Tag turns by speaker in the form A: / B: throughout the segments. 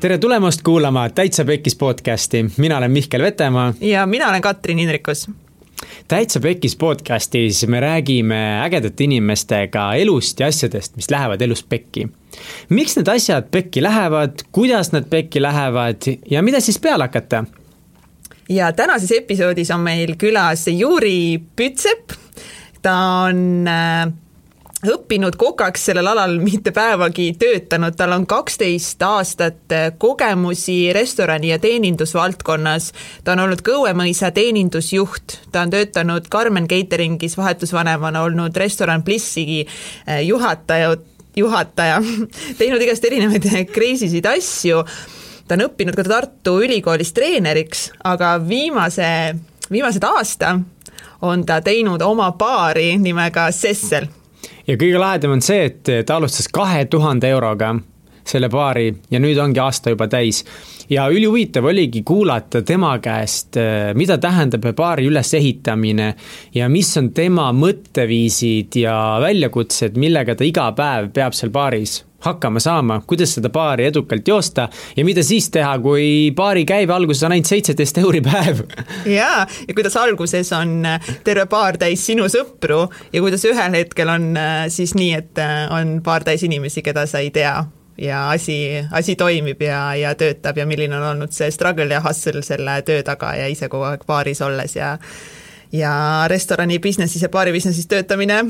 A: tere tulemast kuulama Täitsa Pekkis podcasti, mina olen Mihkel Vetemaa.
B: ja mina olen Katrin Indrikus.
A: täitsa Pekkis podcastis me räägime ägedate inimestega elust ja asjadest, mis lähevad elus pekki. miks need asjad pekki lähevad, kuidas nad pekki lähevad ja mida siis peale hakata?
B: ja tänases episoodis on meil külas Juri Pütsepp, ta on äh, õppinud kokaks sellel alal mitte päevagi töötanud, tal on kaksteist aastat kogemusi restorani ja teenindusvaldkonnas. ta on olnud Kõuemõisa teenindusjuht, ta on töötanud Carmen Cateringis vahetusvanemana, olnud restoran Blissigi eh, juhataja, juhataja, teinud igast erinevaid crazy sid asju. ta on õppinud ka Tartu Ülikoolis treeneriks, aga viimase, viimased aasta on ta teinud oma baari nimega Sessel
A: ja kõige lahedam on see, et ta alustas kahe tuhande euroga selle baari ja nüüd ongi aasta juba täis. ja ülihuvitav oligi kuulata tema käest, mida tähendab baari ülesehitamine ja mis on tema mõtteviisid ja väljakutsed, millega ta iga päev peab seal baaris hakkama saama, kuidas seda baari edukalt joosta ja mida siis teha, kui baari käive alguses on ainult seitseteist euri päev.
B: jaa, ja kuidas alguses on äh, terve baar täis sinu sõpru ja kuidas ühel hetkel on äh, siis nii, et äh, on baar täis inimesi, keda sa ei tea ja asi, asi toimib ja, ja töötab ja milline on olnud see struggle ja hustle selle töö taga ja ise kogu aeg baaris olles ja ja restorani business'is ja baari business'is töötamine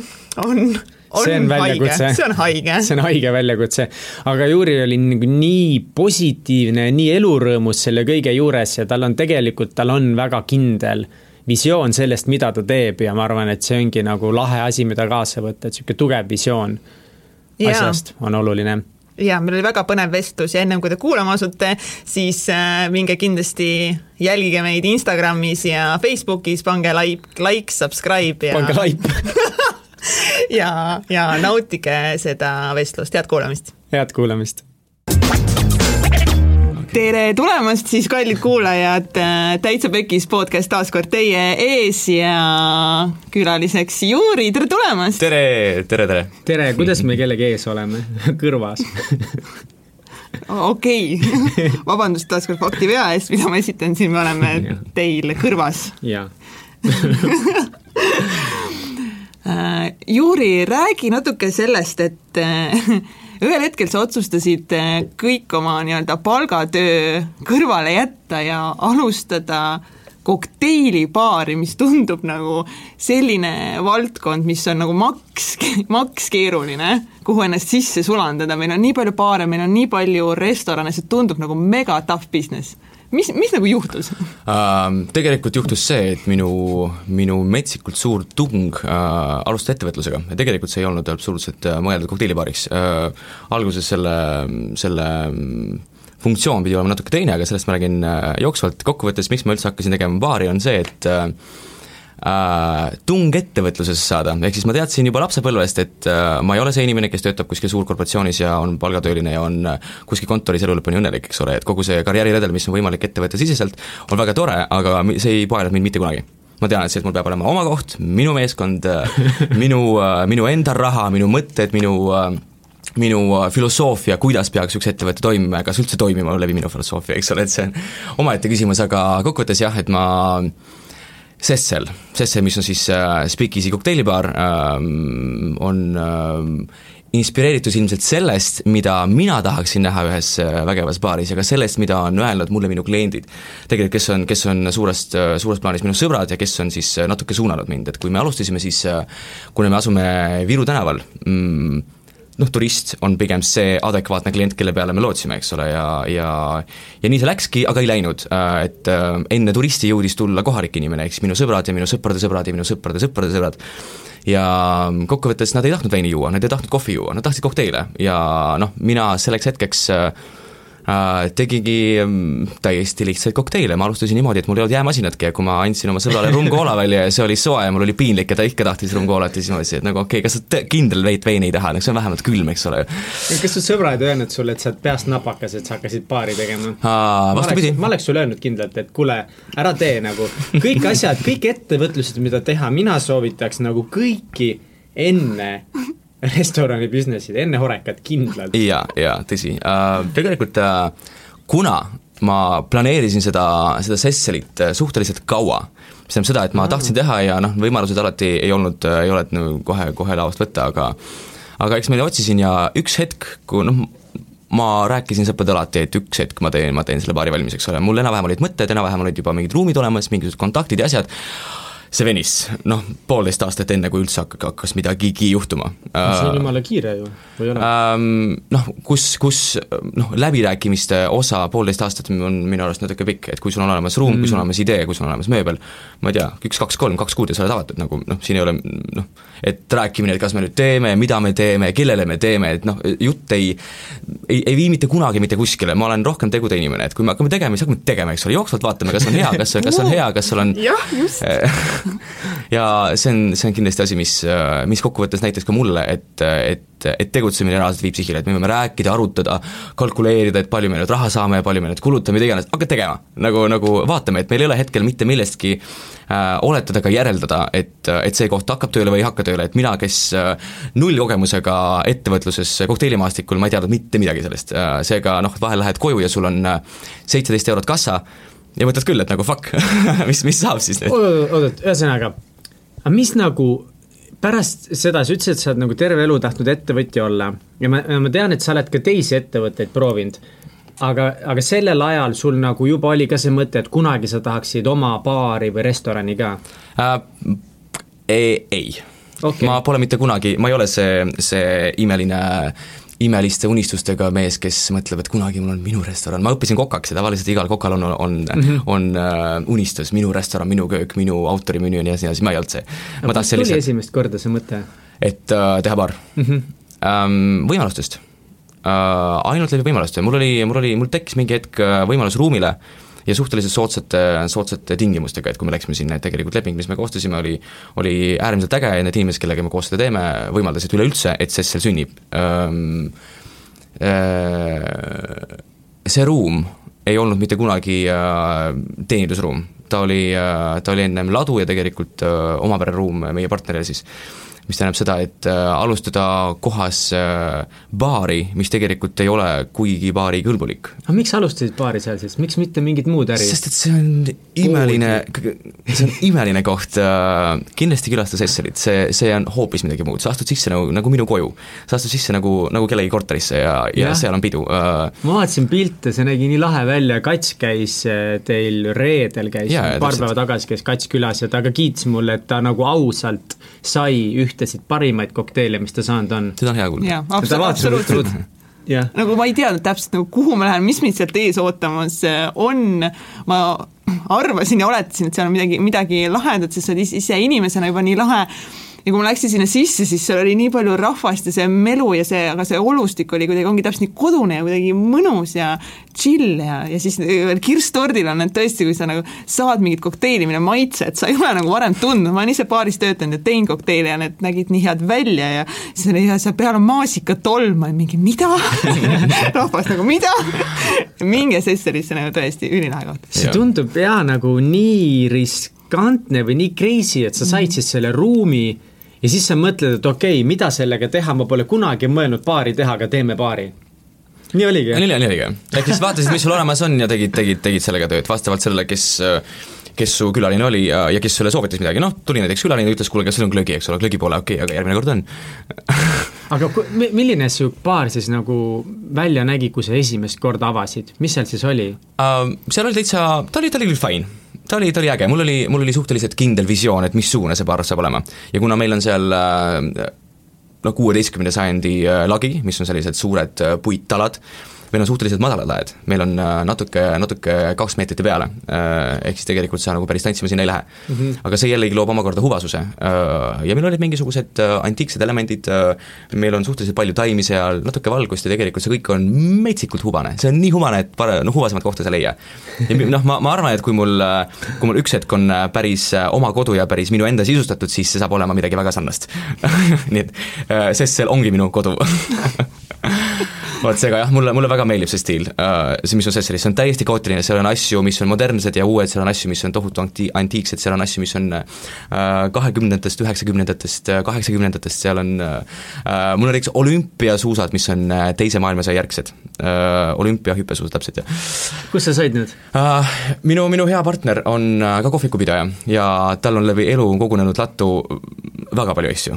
B: on
A: see on väljakutse.
B: see on haige.
A: see on haige väljakutse. aga Juri oli nagu nii positiivne, nii elurõõmus selle kõige juures ja tal on tegelikult, tal on väga kindel visioon sellest, mida ta teeb ja ma arvan, et see ongi nagu lahe asi, mida kaasa võtta, et niisugune tugev visioon ja. asjast on oluline
B: ja meil oli väga põnev vestlus ja ennem kui te kuulama asute, siis äh, minge kindlasti jälgige meid Instagramis ja Facebookis, pange like, like, subscribe ja
A: pange like
B: ja, ja nautige seda vestlust, head kuulamist!
A: head kuulamist!
B: tere tulemast siis, kallid kuulajad, Täitsa Pekis podcast taas kord teie ees ja külaliseks Juuri, tere tulemast!
C: tere, tere, tere!
A: tere, kuidas me kellegi ees oleme? kõrvas
B: okei okay., vabandust taas kord faktivea eest, mida ma esitan siin, me oleme teil kõrvas.
A: jaa
B: Äh, Juuri, räägi natuke sellest, et äh, ühel hetkel sa otsustasid äh, kõik oma nii-öelda palgatöö kõrvale jätta ja alustada kokteilibaari, mis tundub nagu selline valdkond, mis on nagu maks, maks keeruline, kuhu ennast sisse sulandada, meil on nii palju baare, meil on nii palju restorane, see tundub nagu mega tough business mis, mis nagu juhtus
C: uh,? Tegelikult juhtus see, et minu, minu metsikult suur tung uh, alustada ettevõtlusega ja tegelikult see ei olnud absoluutselt uh, mõeldud kokteilibaariks uh,. alguses selle, selle funktsioon pidi olema natuke teine, aga sellest ma räägin uh, jooksvalt, kokkuvõttes miks ma üldse hakkasin tegema baari, on see, et uh, tung ettevõtlusesse saada, ehk siis ma teadsin juba lapsepõlvest, et äh, ma ei ole see inimene, kes töötab kuskil suurkorporatsioonis ja on palgatööline ja on äh, kuskil kontoris elu lõpuni õnnelik, eks ole, et kogu see karjääriredel, mis on võimalik ettevõttesiseselt, on väga tore, aga see ei paelnud mind mitte kunagi. Ma tean, et see, et mul peab olema oma koht, minu meeskond, äh, minu, äh, minu enda raha, minu mõtted, minu minu filosoofia, kuidas peaks üks ettevõte toimima ja kas üldse toimima läbi minu filosoofia, eks ole, et see on omaette küsimus, aga kokkuvõttes jah, et ma äh, Sessel, Sessel, mis on siis äh, Speakeasy kokteilibaar äh,, on äh, inspireeritus ilmselt sellest, mida mina tahaksin näha ühes äh, vägevas baaris ja ka sellest, mida on öelnud mulle minu kliendid. tegelikult, kes on, kes on suurest, äh, suures plaanis minu sõbrad ja kes on siis äh, natuke suunanud mind, et kui me alustasime, siis kuna me asume Viru tänaval mm,, noh, turist on pigem see adekvaatne klient, kelle peale me lootsime, eks ole, ja, ja ja nii see läkski, aga ei läinud, äh, et äh, enne turisti jõudis tulla kohalik inimene, ehk siis minu sõbrad ja minu sõprade sõbrad ja minu sõprade sõprade sõbrad, ja kokkuvõttes nad ei tahtnud veini juua, nad ei tahtnud kohvi juua, nad tahtsid kokteile. Ja noh, mina selleks hetkeks Äh, tegigi mm, täiesti lihtsaid kokteile, ma alustasin niimoodi, et mul ei olnud jäämasinatki ja kui ma andsin oma sõbrale rumkoola välja ja see oli soe ja mul oli piinlik ja ta ikka tahtis rumkoolat ja siis ma mõtlesin, et nagu okei okay,, kas sa kindel veit veini ei taha, no see on vähemalt külm, eks ole.
A: kas su sõbrad ei öelnud sulle, et sa oled peast napakas, et sa hakkasid baari tegema?
C: vastupidi.
A: ma oleks sulle öelnud kindlalt, et kuule, ära tee nagu kõik asjad, kõik ettevõtlused, mida teha, mina soovitaks nagu kõiki enne restorani business'id enne Horekat kindlalt.
C: ja, ja tõsi. Uh,, tegelikult uh, kuna ma planeerisin seda, seda sesselit suhteliselt kaua, mis tähendab seda, et ma tahtsin teha ja noh, võimalused alati ei olnud, ei olnud nagu kohe, kohe lauast võtta, aga aga eks ma otsisin ja üks hetk, kui noh, ma rääkisin sõpradele alati, et üks hetk ma teen, ma teen selle baari valmis, eks ole, mul enam-vähem olid mõtted, enam-vähem olid juba mingid ruumid olemas, mingisugused kontaktid ja asjad, see venis, noh, poolteist aastat enne, kui üldse hakkas, hakkas midagigi juhtuma.
A: see on jumala kiire ju, või ei ole?
C: Ähm, noh, kus, kus noh, läbirääkimiste osa poolteist aastat on minu arust natuke pikk, et kui sul on olemas ruum mm., kui sul on olemas idee, kui sul on olemas mööbel, ma ei tea, üks, kaks, kolm, kaks kuud ja sa oled avatud nagu noh, siin ei ole noh, et rääkimine, et kas me nüüd teeme, mida me teeme, kellele me teeme, et noh, jutt ei ei, ei vii mitte kunagi mitte kuskile, ma olen rohkem tegude inimene, et kui me hakkame tegema, siis hakkame tegema, eks ole, jooksvalt vaatame, kas on hea, kas, kas on hea, kas sul on
B: jah, just
C: ja see on, see on kindlasti asi, mis, mis kokkuvõttes näitas ka mulle, et, et, et tegutsemine reaalselt viib sihile, et me võime rääkida, arutada, kalkuleerida, et palju me nüüd raha saame, palju me nüüd kulutame, mida iganes, hakka tegema. nagu, nagu vaatame, et meil ei ole hetkel mitte millestki äh, oletada ega järeldada, et, et see koht hakkab tööle või ei hakka tööle, et mina, kes äh, nullkogemusega ettevõtluses kokteilimaastikul, ma ei teadnud mitte midagi sellest äh,, seega noh, vahel lähed koju ja sul on seitseteist eurot kassa, ja mõtled küll, et nagu fuck mis, mis saab siis nüüd?
A: oot-oot, ühesõnaga, aga mis nagu pärast seda, sa ütlesid, et sa oled nagu terve elu tahtnud ettevõtja olla ja ma, ma tean, et sa oled ka teisi ettevõtteid proovinud. aga, aga sellel ajal sul nagu juba oli ka see mõte, et kunagi sa tahaksid oma baari või restorani ka
C: äh,? ei, ei. Okay. ma pole mitte kunagi, ma ei ole see, see imeline imeliste unistustega mees, kes mõtleb, et kunagi mul on minu restoran, ma õppisin kokaks ja tavaliselt igal kokal on, on mm, -hmm. on uh, unistus, minu restoran, minu köök, minu autorimenüü ja nii edasi, nii edasi, ma ei olnud see.
A: aga kust tuli lihtsalt, esimest korda see mõte?
C: et uh, teha baar mm? -hmm. Um, võimalustest uh,, ainult läbi võimaluste, mul oli, mul oli, mul tekkis mingi hetk võimalus ruumile uh, ja suhteliselt soodsate, soodsate tingimustega, et kui me läksime sinna, et tegelikult leping, mis me koostasime, oli, oli äärmiselt äge ja need inimesed, kellega me koos seda teeme, võimaldasid üleüldse, et Sessel sünnib. See ruum ei olnud mitte kunagi teenindusruum, ta oli, ta oli ennem ladu ja tegelikult omapärane ruum meie partnerile siis mis tähendab seda, et äh, alustada kohas äh, baari, mis tegelikult ei ole kuigi baarikõlbulik.
A: aga miks alustasid baari seal siis, miks mitte mingit muud äri?
C: sest et see on imeline, see on imeline koht, äh, kindlasti külasta Sesselit, see, see on hoopis midagi muud, sa astud sisse nagu, nagu minu koju. sa astud sisse nagu, nagu kellegi korterisse ja, ja, ja seal on pidu.
A: ma vaatasin pilte, see nägi nii lahe välja, Kats käis teil reedel, käis ja, paar päeva tagasi, käis Kats külas ja ta ka kiitis mulle, et ta nagu ausalt sai üht ühtesid parimaid kokteile, mis ta saanud on.
C: seda on hea kuulda.
B: absoluutselt. Nagu ma ei teadnud täpselt nagu kuhu ma lähen, mis mind sealt ees ootamas äh, on, ma arvasin ja oletasin, et seal on midagi, midagi lahedat, sest sa oled ise inimesena juba nii lahe ja kui ma läksin sinna sisse, siis seal oli nii palju rahvast ja see melu ja see, aga see olustik oli kuidagi, ongi täpselt nii kodune ja kuidagi mõnus ja chill ja, ja siis veel kirstordil on need tõesti, kui sa nagu saad mingit kokteili, mille maitset sa ei ole nagu varem tundnud, ma olen ise baaris töötanud ja teinud kokteile ja need nägid nii head välja ja siis oli ja seal peal on maasikatolm, ma olin mingi mida? Rahvas nagu mida? Minge Sesselisse nagu tõesti ülilahe koht.
A: see tundub jaa nagu nii riskantne või nii crazy, et sa said siis selle ruumi ja siis sa mõtled, et okei okay,, mida sellega teha, ma pole kunagi mõelnud baari teha, aga teeme baari. nii oligi?
C: nii, nii oligi. ehk siis vaatasid, mis sul olemas on ja tegid, tegid, tegid sellega tööd, vastavalt sellele, kes kes su külaline oli ja, ja kes sulle soovitas midagi, noh, tuli näiteks külaline, ütles, kuule, kas sul on glögi, eks ole, glögi pole, okei okay,, aga järgmine kord on
A: aga milline su baar siis nagu välja nägi, kui sa esimest korda avasid, mis seal siis oli
C: uh,? Seal oli täitsa, ta oli, ta oli küll fine ta oli, ta oli äge, mul oli, mul oli suhteliselt kindel visioon, et missugune see baar saab olema. ja kuna meil on seal äh, no kuueteistkümnenda sajandi äh, lagi, mis on sellised suured äh, puittalad, meil on suhteliselt madalad laed, meil on äh, natuke, natuke kaks meetrite peale, äh, ehk siis tegelikult sa nagu päris tantsima sinna ei lähe mm. -hmm. aga see jällegi loob omakorda huvasuse äh, ja meil olid mingisugused antiiksed elemendid, meil on suhteliselt palju taimi seal, natuke valgust ja tegelikult see kõik on metsikult hubane, see on nii hubane, et pare-, noh, huvasemat kohta sa ei leia. ja noh, ma, ma arvan, et kui mul, kui mul üks hetk on päris oma kodu ja päris minu enda sisustatud, siis see saab olema midagi väga sarnast nii et Sessel ongi minu kodu vot seega jah, mulle, mulle väga meeldib see stiil, see, mis on Cecilis, see on täiesti kaootiline, seal on asju, mis on modernsed ja uued, seal on asju, mis on tohutu anti-, antiiksed, seal on asju, mis on kahekümnendatest, üheksakümnendatest, kaheksakümnendatest, seal on mul on näiteks olümpiasuusad, mis on teise maailmasõja järgsed, olümpiahüppesuusad täpselt, jah.
A: kus sa said need?
C: Minu, minu hea partner on ka kohvikupidaja ja tal on läbi elu kogunenud lattu väga palju asju.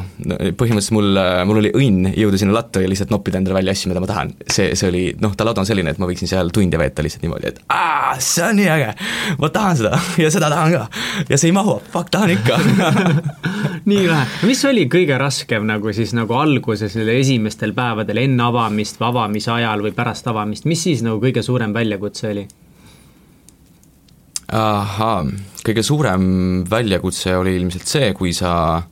C: põhimõtteliselt mul, mul oli õnn jõuda sinna lattu ja lihtsalt noppida endale välja asju, mida ma tahan. see, see oli, noh, ta laud on selline, et ma võiksin seal tunde veeta lihtsalt niimoodi, et aa, see on nii äge, ma tahan seda ja seda tahan ka. ja see ei mahu, fuck, tahan ikka
A: nii lahe, mis oli kõige raskem nagu siis nagu alguses, esimestel päevadel enne avamist või avamise ajal või pärast avamist, mis siis nagu kõige suurem väljakutse oli?
C: ahhaa, kõige suurem väljakutse oli ilmselt see, kui sa äh,,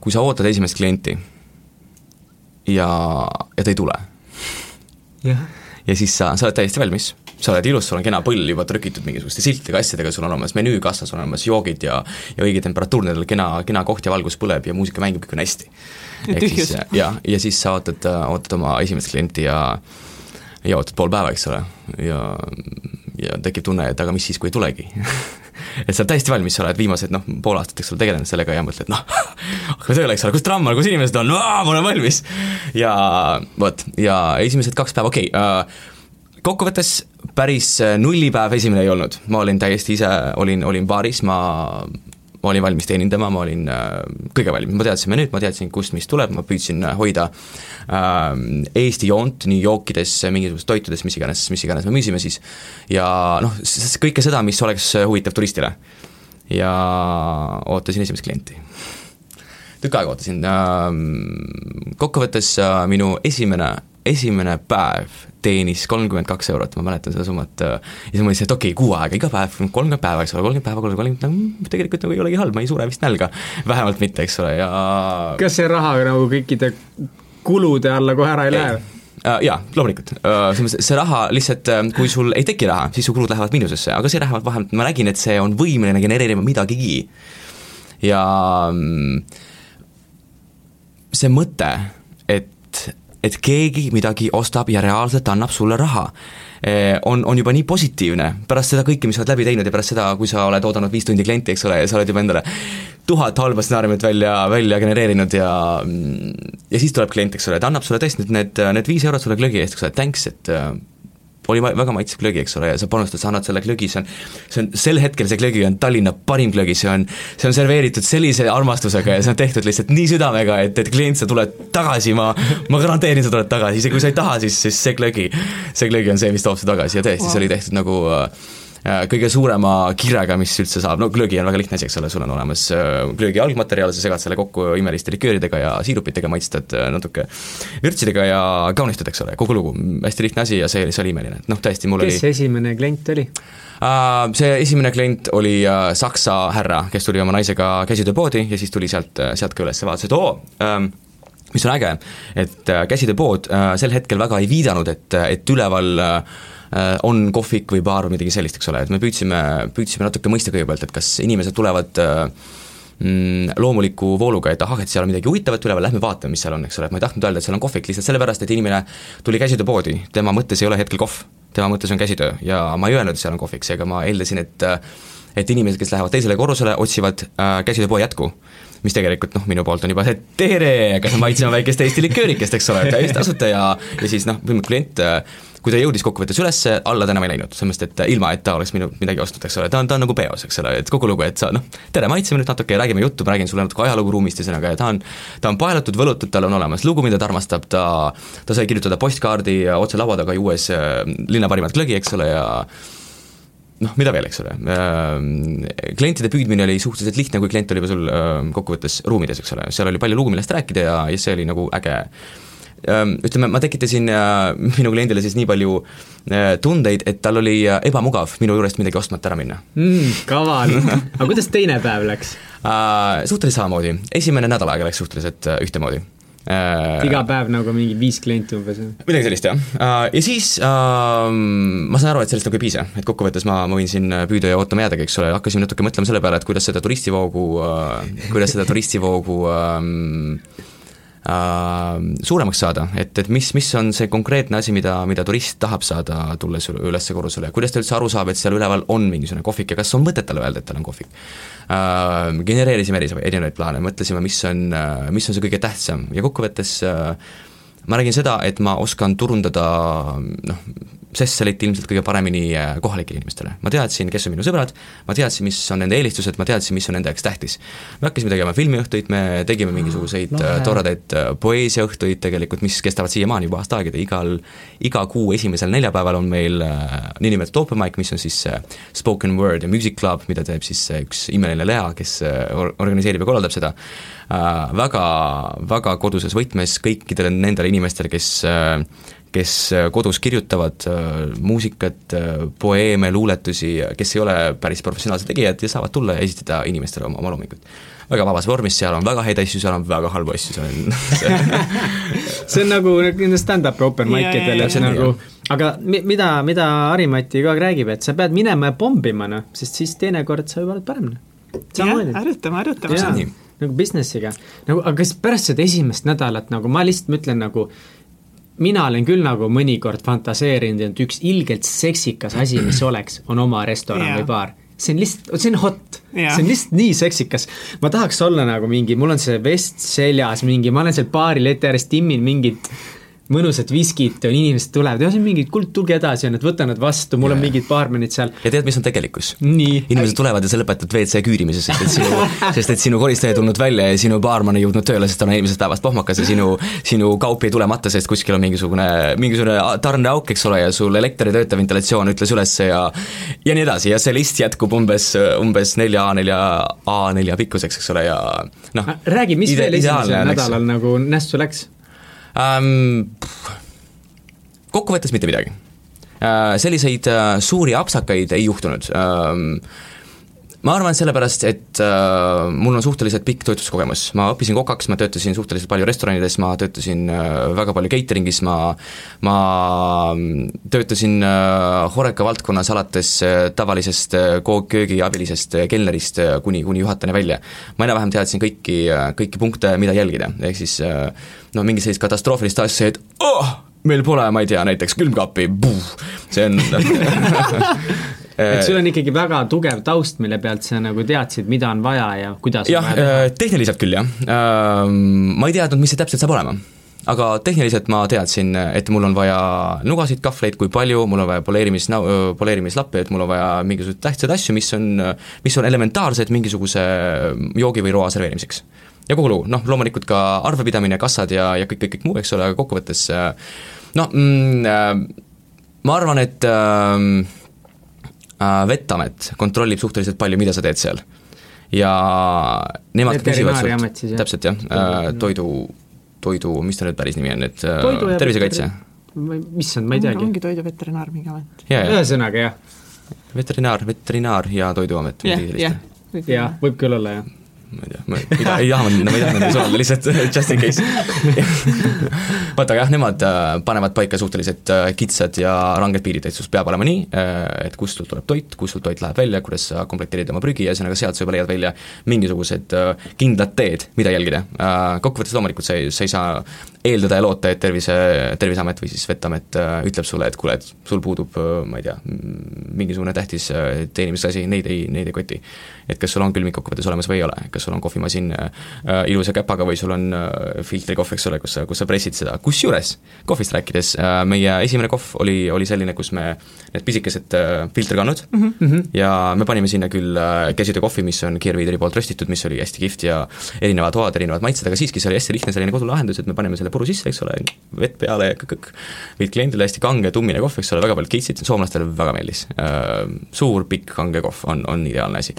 C: kui sa ootad esimest klienti ja, ja ta ei tule.
A: Yeah..
C: ja siis sa, sa oled täiesti valmis, sa oled ilus, sul on kena põll juba trükitud mingisuguste siltidega, asjadega, sul on olemas menüü kassas, on olemas joogid ja ja õige temperatuur nendel, kena, kena koht ja valgus põleb ja muusika mängib, kõik on hästi. ehk siis jah, ja siis sa ootad, ootad oma esimest klienti ja ja ootad pool päeva, eks ole, ja ja tekib tunne, et aga mis siis, kui ei tulegi et sa oled täiesti valmis, sa oled viimased noh, pool aastat, eks ole, tegelenud sellega ja mõtled noh, hakkame tööle, eks ole, kus tramm on, kus inimesed on, ma olen valmis. ja vot, ja esimesed kaks päeva, okei okay, uh,, kokkuvõttes päris nullipäev esimene ei olnud, ma olin täiesti ise, olin, olin baaris, ma ma olin valmis teenindama, ma olin äh, kõige valmis, ma teadsin menüüd, ma teadsin, kust mis tuleb, ma püüdsin äh, hoida äh, Eesti joont nii jookides, mingisugustes toitudes, mis iganes, mis iganes me müüsime siis, ja noh, kõike seda, mis oleks huvitav turistile. ja ootasin esimest klienti. tükk aega ootasin äh,, kokkuvõttes minu esimene, esimene päev teenis kolmkümmend kaks eurot, ma mäletan seda summat, ja siis ma mõtlesin, et okei okay,, kuu aega, iga päev kolmkümmend päeva, eks ole, kolmkümmend päeva, kolmkümmend, kolmkümmend, tegelikult nagu ei olegi halb, ma ei sure vist nälga. vähemalt mitte, eks ole, ja
A: kas see raha nagu kõikide kulude alla kohe ära ei lähe?
C: Uh, jaa, loomulikult uh,, selles mõttes, see raha lihtsalt, kui sul ei teki raha, siis su kulud lähevad miinusesse, aga see lähevad vähemalt, ma nägin, et see on võimeline genereerima midagigi. ja mm, see mõte, et et keegi midagi ostab ja reaalselt annab sulle raha, eh, on, on juba nii positiivne, pärast seda kõike, mis sa oled läbi teinud ja pärast seda, kui sa oled oodanud viis tundi klienti, eks ole, ja sa oled juba endale tuhat halba stsenaariumit välja, välja genereerinud ja ja siis tuleb klient, eks ole, ta annab sulle tõesti need, need, need viis eurot sulle klõgi eest, eks ole, thanks, et oli väga maitsev glögi, eks ole, ja sa panustad, sa annad selle glögi, see on, see on, sel hetkel see glögi on Tallinna parim glögi, see on, see on serveeritud sellise armastusega ja see on tehtud lihtsalt nii südamega, et, et klient, sa tuled tagasi, ma, ma garanteerin, sa tuled tagasi, isegi kui sa ei taha, siis, siis see glögi, see glögi on see, mis toob su tagasi ja tõesti wow., see oli tehtud nagu äh, kõige suurema kirega, mis üldse saab, no glögi on väga lihtne asi, eks ole, sul on olemas äh, glögi algmaterjal, sa segad selle kokku imeliste likööridega ja siirupitega, maitstad äh, natuke vürtsidega ja kaunistad, eks ole, kogu lugu, hästi lihtne asi ja see, see oli imeline, noh, tõesti, mul
A: kes
C: oli
A: kes esimene klient oli?
C: See esimene klient oli saksa härra, kes tuli oma naisega käsitööpoodi ja siis tuli sealt, sealt ka üles ja vaatas, et oo ähm,, mis on äge, et käsitööpood sel hetkel väga ei viidanud, et, et üleval äh, Äh, on kohvik või baar või midagi sellist, eks ole, et me püüdsime, püüdsime natuke mõista kõigepealt, et kas inimesed tulevad äh, mm, loomuliku vooluga, et ahah, et seal on midagi huvitavat üleval, lähme vaatame, mis seal on, eks ole, et ma ei tahtnud öelda, et seal on kohvik, lihtsalt sellepärast, et inimene tuli käsitööpoodi, tema mõttes ei ole hetkel kohv, tema mõttes on käsitöö ja ma ei öelnud, et seal on kohvik, seega ma eeldasin, et et inimesed, kes lähevad teisele korrusele, otsivad äh, käsitööpoe jätku mis tegelikult noh, minu poolt on juba see tere, kas me maitseme väikest Eesti liköörikest, eks ole, täiesti tasuta ja ja siis noh, klient kui ta jõudis kokkuvõttes ülesse, alla ta enam ei läinud, mõttes, et ilma, et ta oleks minult midagi ostnud, eks ole, ta on, ta on nagu peos, eks ole, et kogu lugu, et sa noh, tere, maitseme nüüd natuke ja räägime juttu, ma räägin sulle natuke ajalugu ruumist, ühesõnaga, ja ta on ta on paelatud, võlutud, tal on olemas lugu, mida ta armastab, ta ta sai kirjutada postkaardi otse laua taga juues äh, linna parimat glögi, eks ole, ja noh, mida veel, eks ole, äh, klientide püüdmine oli suhteliselt lihtne, kui klient oli juba sul äh, kokkuvõttes ruumides, eks ole, seal oli palju lugu, millest rääkida ja, ja see oli nagu äge ütleme, ma tekitasin äh, minu kliendile siis nii palju äh, tundeid, et tal oli äh, ebamugav minu juurest midagi ostmata ära minna
A: mm,. kaval, aga kuidas teine päev läks
C: uh,? Suhteliselt samamoodi, esimene nädal aega läks suhteliselt ühtemoodi
A: iga päev nagu mingi viis klienti umbes?
C: midagi sellist, jah. Ja siis uh, ma saan aru, et sellest nagu ei piisa, et kokkuvõttes ma, ma võin siin püüda ja ootama jäädagi, eks ole, hakkasime natuke mõtlema selle peale, et kuidas seda turistivoogu uh,, kuidas seda turistivoogu uh, suuremaks saada, et, et mis, mis on see konkreetne asi, mida, mida turist tahab saada, tulles üles korrusele, kuidas ta üldse aru saab, et seal üleval on mingisugune kohvik ja kas on mõtet talle öelda, et tal on kohvik? Uh,. Genereerisime erinevaid plaane, mõtlesime, mis on, mis on see kõige tähtsam. Ja kokkuvõttes uh, ma räägin seda, et ma oskan turundada noh, Sesselit ilmselt kõige paremini äh, kohalikele inimestele. ma teadsin, kes on minu sõbrad, ma teadsin, mis on nende eelistused, ma teadsin, mis on nende jaoks tähtis. me hakkasime tegema filmiõhtuid, me tegime mingisuguseid no, äh, toredaid äh, poeesiaõhtuid tegelikult, mis kestavad siiamaani juba aasta aega, igal, iga kuu esimesel neljapäeval on meil niinimetatud open mic, mis on siis spoken word ja music club, mida teeb siis üks imeline Lea, kes organiseerib ja korraldab seda väga, väga koduses võtmes kõikidele nendele inimestele, kes kes äh, kodus kirjutavad äh, muusikat, äh, poeeme, luuletusi, kes ei ole päris professionaalsed tegijad ja saavad tulla ja esitada inimestele oma, oma loomingut. väga vabas vormis, seal on väga häid asju, seal on väga halbu asju, seal on
A: see on nagu nende stand-up'i open mic idel, et see nagu aga mida, mida Harimati kogu aeg räägib, et sa pead minema ja pommima, noh, sest siis teinekord sa juba oled parem, noh.
B: jah, harjutama, harjutama.
A: nagu business'iga, nagu aga kas pärast seda esimest nädalat nagu ma lihtsalt mõtlen nagu mina olen küll nagu mõnikord fantaseerinud, et üks ilgelt seksikas asi, mis oleks, on oma restoran yeah. või baar. see on lihtsalt, see on hot yeah., see on lihtsalt nii seksikas. ma tahaks olla nagu mingi, mul on see vest seljas mingi, ma olen seal baari leti ääres, timmin mingit mõnusat viskit on, inimesed tulevad, ja see on mingi, kuule, tulge edasi, on, et võta nad vastu, mul yeah. on mingid baarmenid seal.
C: ja tead, mis on tegelikkus? inimesed tulevad ja sa lõpetad WC küürimises, sest et sinu, sest et sinu koristaja ei tulnud välja ja sinu baarman ei jõudnud tööle, sest ta on eelmisest päevast pohmakas ja sinu, sinu kaup jäi tulemata, sest kuskil on mingisugune, mingisugune tarneauk, eks ole, ja sul elekter ei tööta, ventilatsioon ütles ülesse ja ja nii edasi ja see list jätkub umbes, umbes nelja A4, A4 pikkuseks, eks ole, ja noh.
A: räägi, mis veel esimesel nädalal nagu nässu läks?
C: Ähm,? kokkuvõttes mitte midagi äh,. selliseid äh, suuri apsakaid ei juhtunud ähm, ma arvan sellepärast, et äh, mul on suhteliselt pikk toitlustuskogemus, ma õppisin kokaks, ma töötasin suhteliselt palju restoranides, ma töötasin äh, väga palju catering'is, ma ma töötasin äh, Horeca valdkonnas alates äh, tavalisest äh, köögi abilisest äh, kelnerist äh, kuni, kuni juhatajani välja. ma enam-vähem teadsin kõiki äh,, kõiki punkte, mida jälgida, ehk siis äh, no mingi sellist katastroofilist asja, et oh, meil pole, ma ei tea, näiteks külmkappi, see on
A: et sul on ikkagi väga tugev taust, mille pealt sa nagu teadsid, mida on vaja ja kuidas
C: jah, äh, tehniliselt küll jah, ähm, ma ei teadnud, mis see täpselt saab olema. Aga tehniliselt ma teadsin, et mul on vaja nugasid, kahvleid, kui palju, mul on vaja poleerimis, poleerimislappi, et mul on vaja mingisuguseid tähtsaid asju, mis on, mis on elementaarsed mingisuguse joogi või roa serveerimiseks. Ja kogu lugu, noh loomulikult ka arvepidamine, kassad ja, ja kõik, kõik, kõik muu, eks ole, aga kokkuvõttes noh mm,, äh, ma arvan, et äh, äh, Vettamet kontrollib suhteliselt palju, mida sa teed seal. ja nemad küsivad sult, täpselt jah äh,, toidu, toidu, mis ta nüüd päris nimi on, et äh, tervisekaitse?
A: issand, ma ei teagi.
B: ongi Toidu Veterinaar mingi amet.
A: ühesõnaga jah.
C: veterinaar, veterinaar ja Toiduamet.
A: jah, jah, jah, võib küll olla, jah
C: ma ei tea, ma ei taha, ei taha, ma ei taha nende suunada lihtsalt just in case vaata, aga jah, nemad äh, panevad paika suhteliselt äh, kitsad ja ranged piirid, et sul peab olema nii, äh, et kust sul tuleb toit, kust sul toit läheb välja, kuidas sa komplekteerid oma prügi, ühesõnaga sealt sa juba leiad välja mingisugused kindlad teed, mida jälgida. Kokkuvõttes loomulikult sa ei, sa ei saa eeldada ja loota, et tervise, Terviseamet või siis Veteamet ütleb sulle, et kuule, et sul puudub, ma ei tea, mingisugune tähtis teenimisasi, neid ei, neid ei koti. et kas sul on külmik kokkuvõttes olemas või ei ole, kas sul on kohvimasin äh, ilusa käpaga või sul on äh, filtrikohv, eks ole, kus sa, kus sa pressid seda, kusjuures kohvist rääkides äh,, meie esimene kohv oli, oli selline, kus me need pisikesed äh, filtrikannud mm -hmm. ja me panime sinna küll äh, käsitöö kohvi, mis on Gearweederi poolt röstitud, mis oli hästi kihvt ja erinevad hoad, erinevad maitsed, aga siiski see oli hästi lihtne selline kodulahendus, et me paneme selle puru sisse, eks ole, vett peale ja kõk-kõk, viid kliendile hästi kange tummine kohv, eks ole, väga paljud keitsid, soomlastele väga meeldis äh,. Suur, pikk, kange kohv on, on ideaalne asi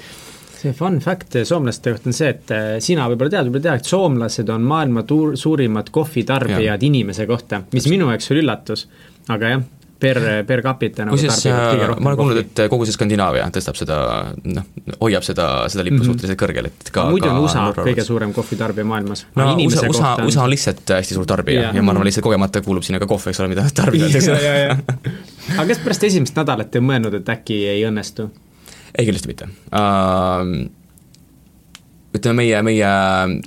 A: see fun fact soomlaste kohta on see, et äh, sina võib-olla tead, võib-olla tead, et soomlased on maailma tuur, suurimad kohvitarbijad ja. inimese kohta, mis minu jaoks oli üllatus, aga jah, per, per capita nagu
C: kusjuures äh, ma olen kuulnud, et kogu see Skandinaavia tõstab seda, noh, hoiab seda, seda lippu mm -hmm. suhteliselt kõrgel, et ka
A: muidu on USA Norra kõige suurem kohvitarbija maailmas.
C: no USA, USA. USA on lihtsalt hästi suur tarbija ja, ja ma arvan, lihtsalt kogemata kuulub sinna ka kohv, eks ole, mida tarbitakse
A: aga kas pärast esimest nädalat ei mõelnud, et äkki ei õnnestu?
C: ei, kindlasti mitte uh,. Ütleme, meie, meie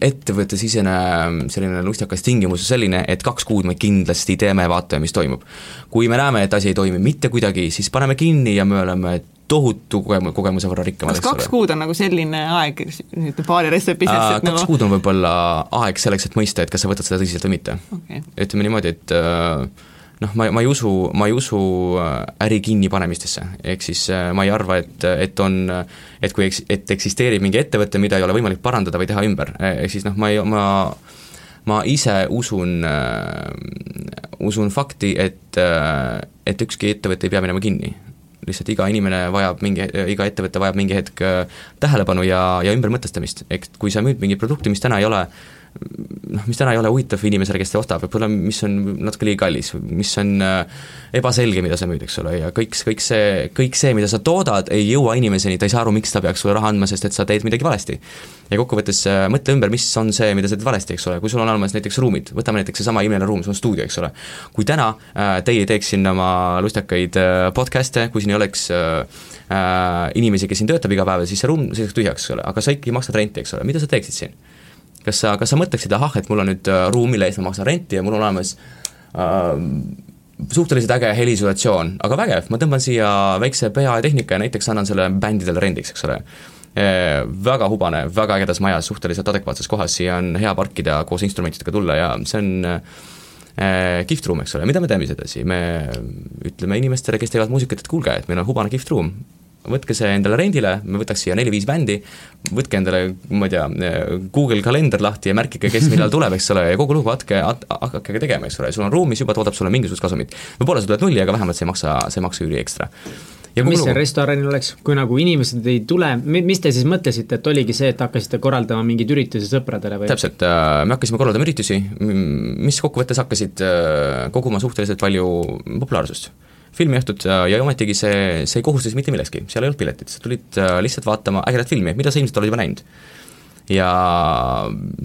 C: ettevõtte sisene selline lustakas tingimus on selline, et kaks kuud me kindlasti teeme, vaatame, mis toimub. kui me näeme, et asi ei toimi mitte kuidagi, siis paneme kinni ja me oleme tohutu kogemus, kogemuse võrra rikkamad,
B: kas kaks kuud on nagu selline aeg nüüd paari retseptis
C: äh,? kaks nagu... kuud on võib-olla aeg selleks, et mõista, et kas sa võtad seda tõsiselt või mitte okay.. ütleme niimoodi, et äh, noh, ma, ma ei usu, ma ei usu äh, äri kinnipanemistesse, ehk siis äh, ma ei arva, et, et on, et kui eks-, et eksisteerib mingi ettevõte, mida ei ole võimalik parandada või teha ümber, ehk siis noh, ma ei, ma ma ise usun äh,, usun fakti, et äh,, et ükski ettevõte ei pea minema kinni. lihtsalt iga inimene vajab mingi, iga ettevõte vajab mingi hetk tähelepanu ja, ja ümbermõtestamist, ehk kui sa müüd mingit produkti, mis täna ei ole äh, noh, mis täna ei ole huvitav inimesele, kes seda ostab, võib-olla mis on natuke liiga kallis, mis on äh, ebaselge, mida sa müüd, eks ole, ja kõik, kõik see, kõik see, mida sa toodad, ei jõua inimeseni, ta ei saa aru, miks ta peaks sulle raha andma, sest et sa teed midagi valesti. ja kokkuvõttes äh, mõtle ümber, mis on see, mida sa teed valesti, eks ole, kui sul on olemas näiteks ruumid, võtame näiteks seesama imeline ruum, sul on stuudio, eks ole. kui täna äh, teie teeks siin oma lustakaid podcast'e, kui siin ei oleks inimesi, kes siin töötab iga päev, siis see ruum seisaks tühjaks, eks ole, aga sa ikkagi maksad renti, eks ole, mida sa teeksid siin? Kas sa, kas sa mõtleksid, ahah, et mul on nüüd äh, ruum, mille eest ma maksan renti ja mul on olemas äh, suhteliselt äge heliisolatsioon, aga vägev, ma tõmban siia väikse PA tehnika ja näiteks annan selle bändidele rendiks, eks ole. E,. Väga hubane, väga ägedas majas, suhteliselt adekvaatses kohas, siia on hea parkida, koos instrumentidega tulla ja see on e, kihvt ruum, eks ole, mida me teeme siis edasi, me ütleme inimestele, kes teevad muusikat, et kuulge, et meil on hubane kihvt ruum, võtke see endale rendile, me võtaks siia neli-viis bändi, võtke endale, ma ei tea, Google kalender lahti ja märkige, kes millal tuleb, eks ole, ja kogu lugu hakake, hakake tegema, eks ole, sul on ruum, mis juba toodab sulle mingisugust kasumit. võib-olla sa tuled nulli, aga vähemalt see ei maksa, see ei maksa üli ekstra.
A: ja mis see restoranil oleks, kui nagu inimesed ei tule, mis te siis mõtlesite, et oligi see, et hakkasite korraldama mingeid üritusi sõpradele või?
C: täpselt, äh, me hakkasime korraldama üritusi, mis kokkuvõttes hakkasid äh, koguma suhteliselt palju populaarsust filmiõhtut ja, ja ometigi see, see ei kohusta sind mitte millekski, seal ei olnud piletit, sa tulid äh, lihtsalt vaatama ägedat filmi, mida sa ilmselt oled juba näinud. ja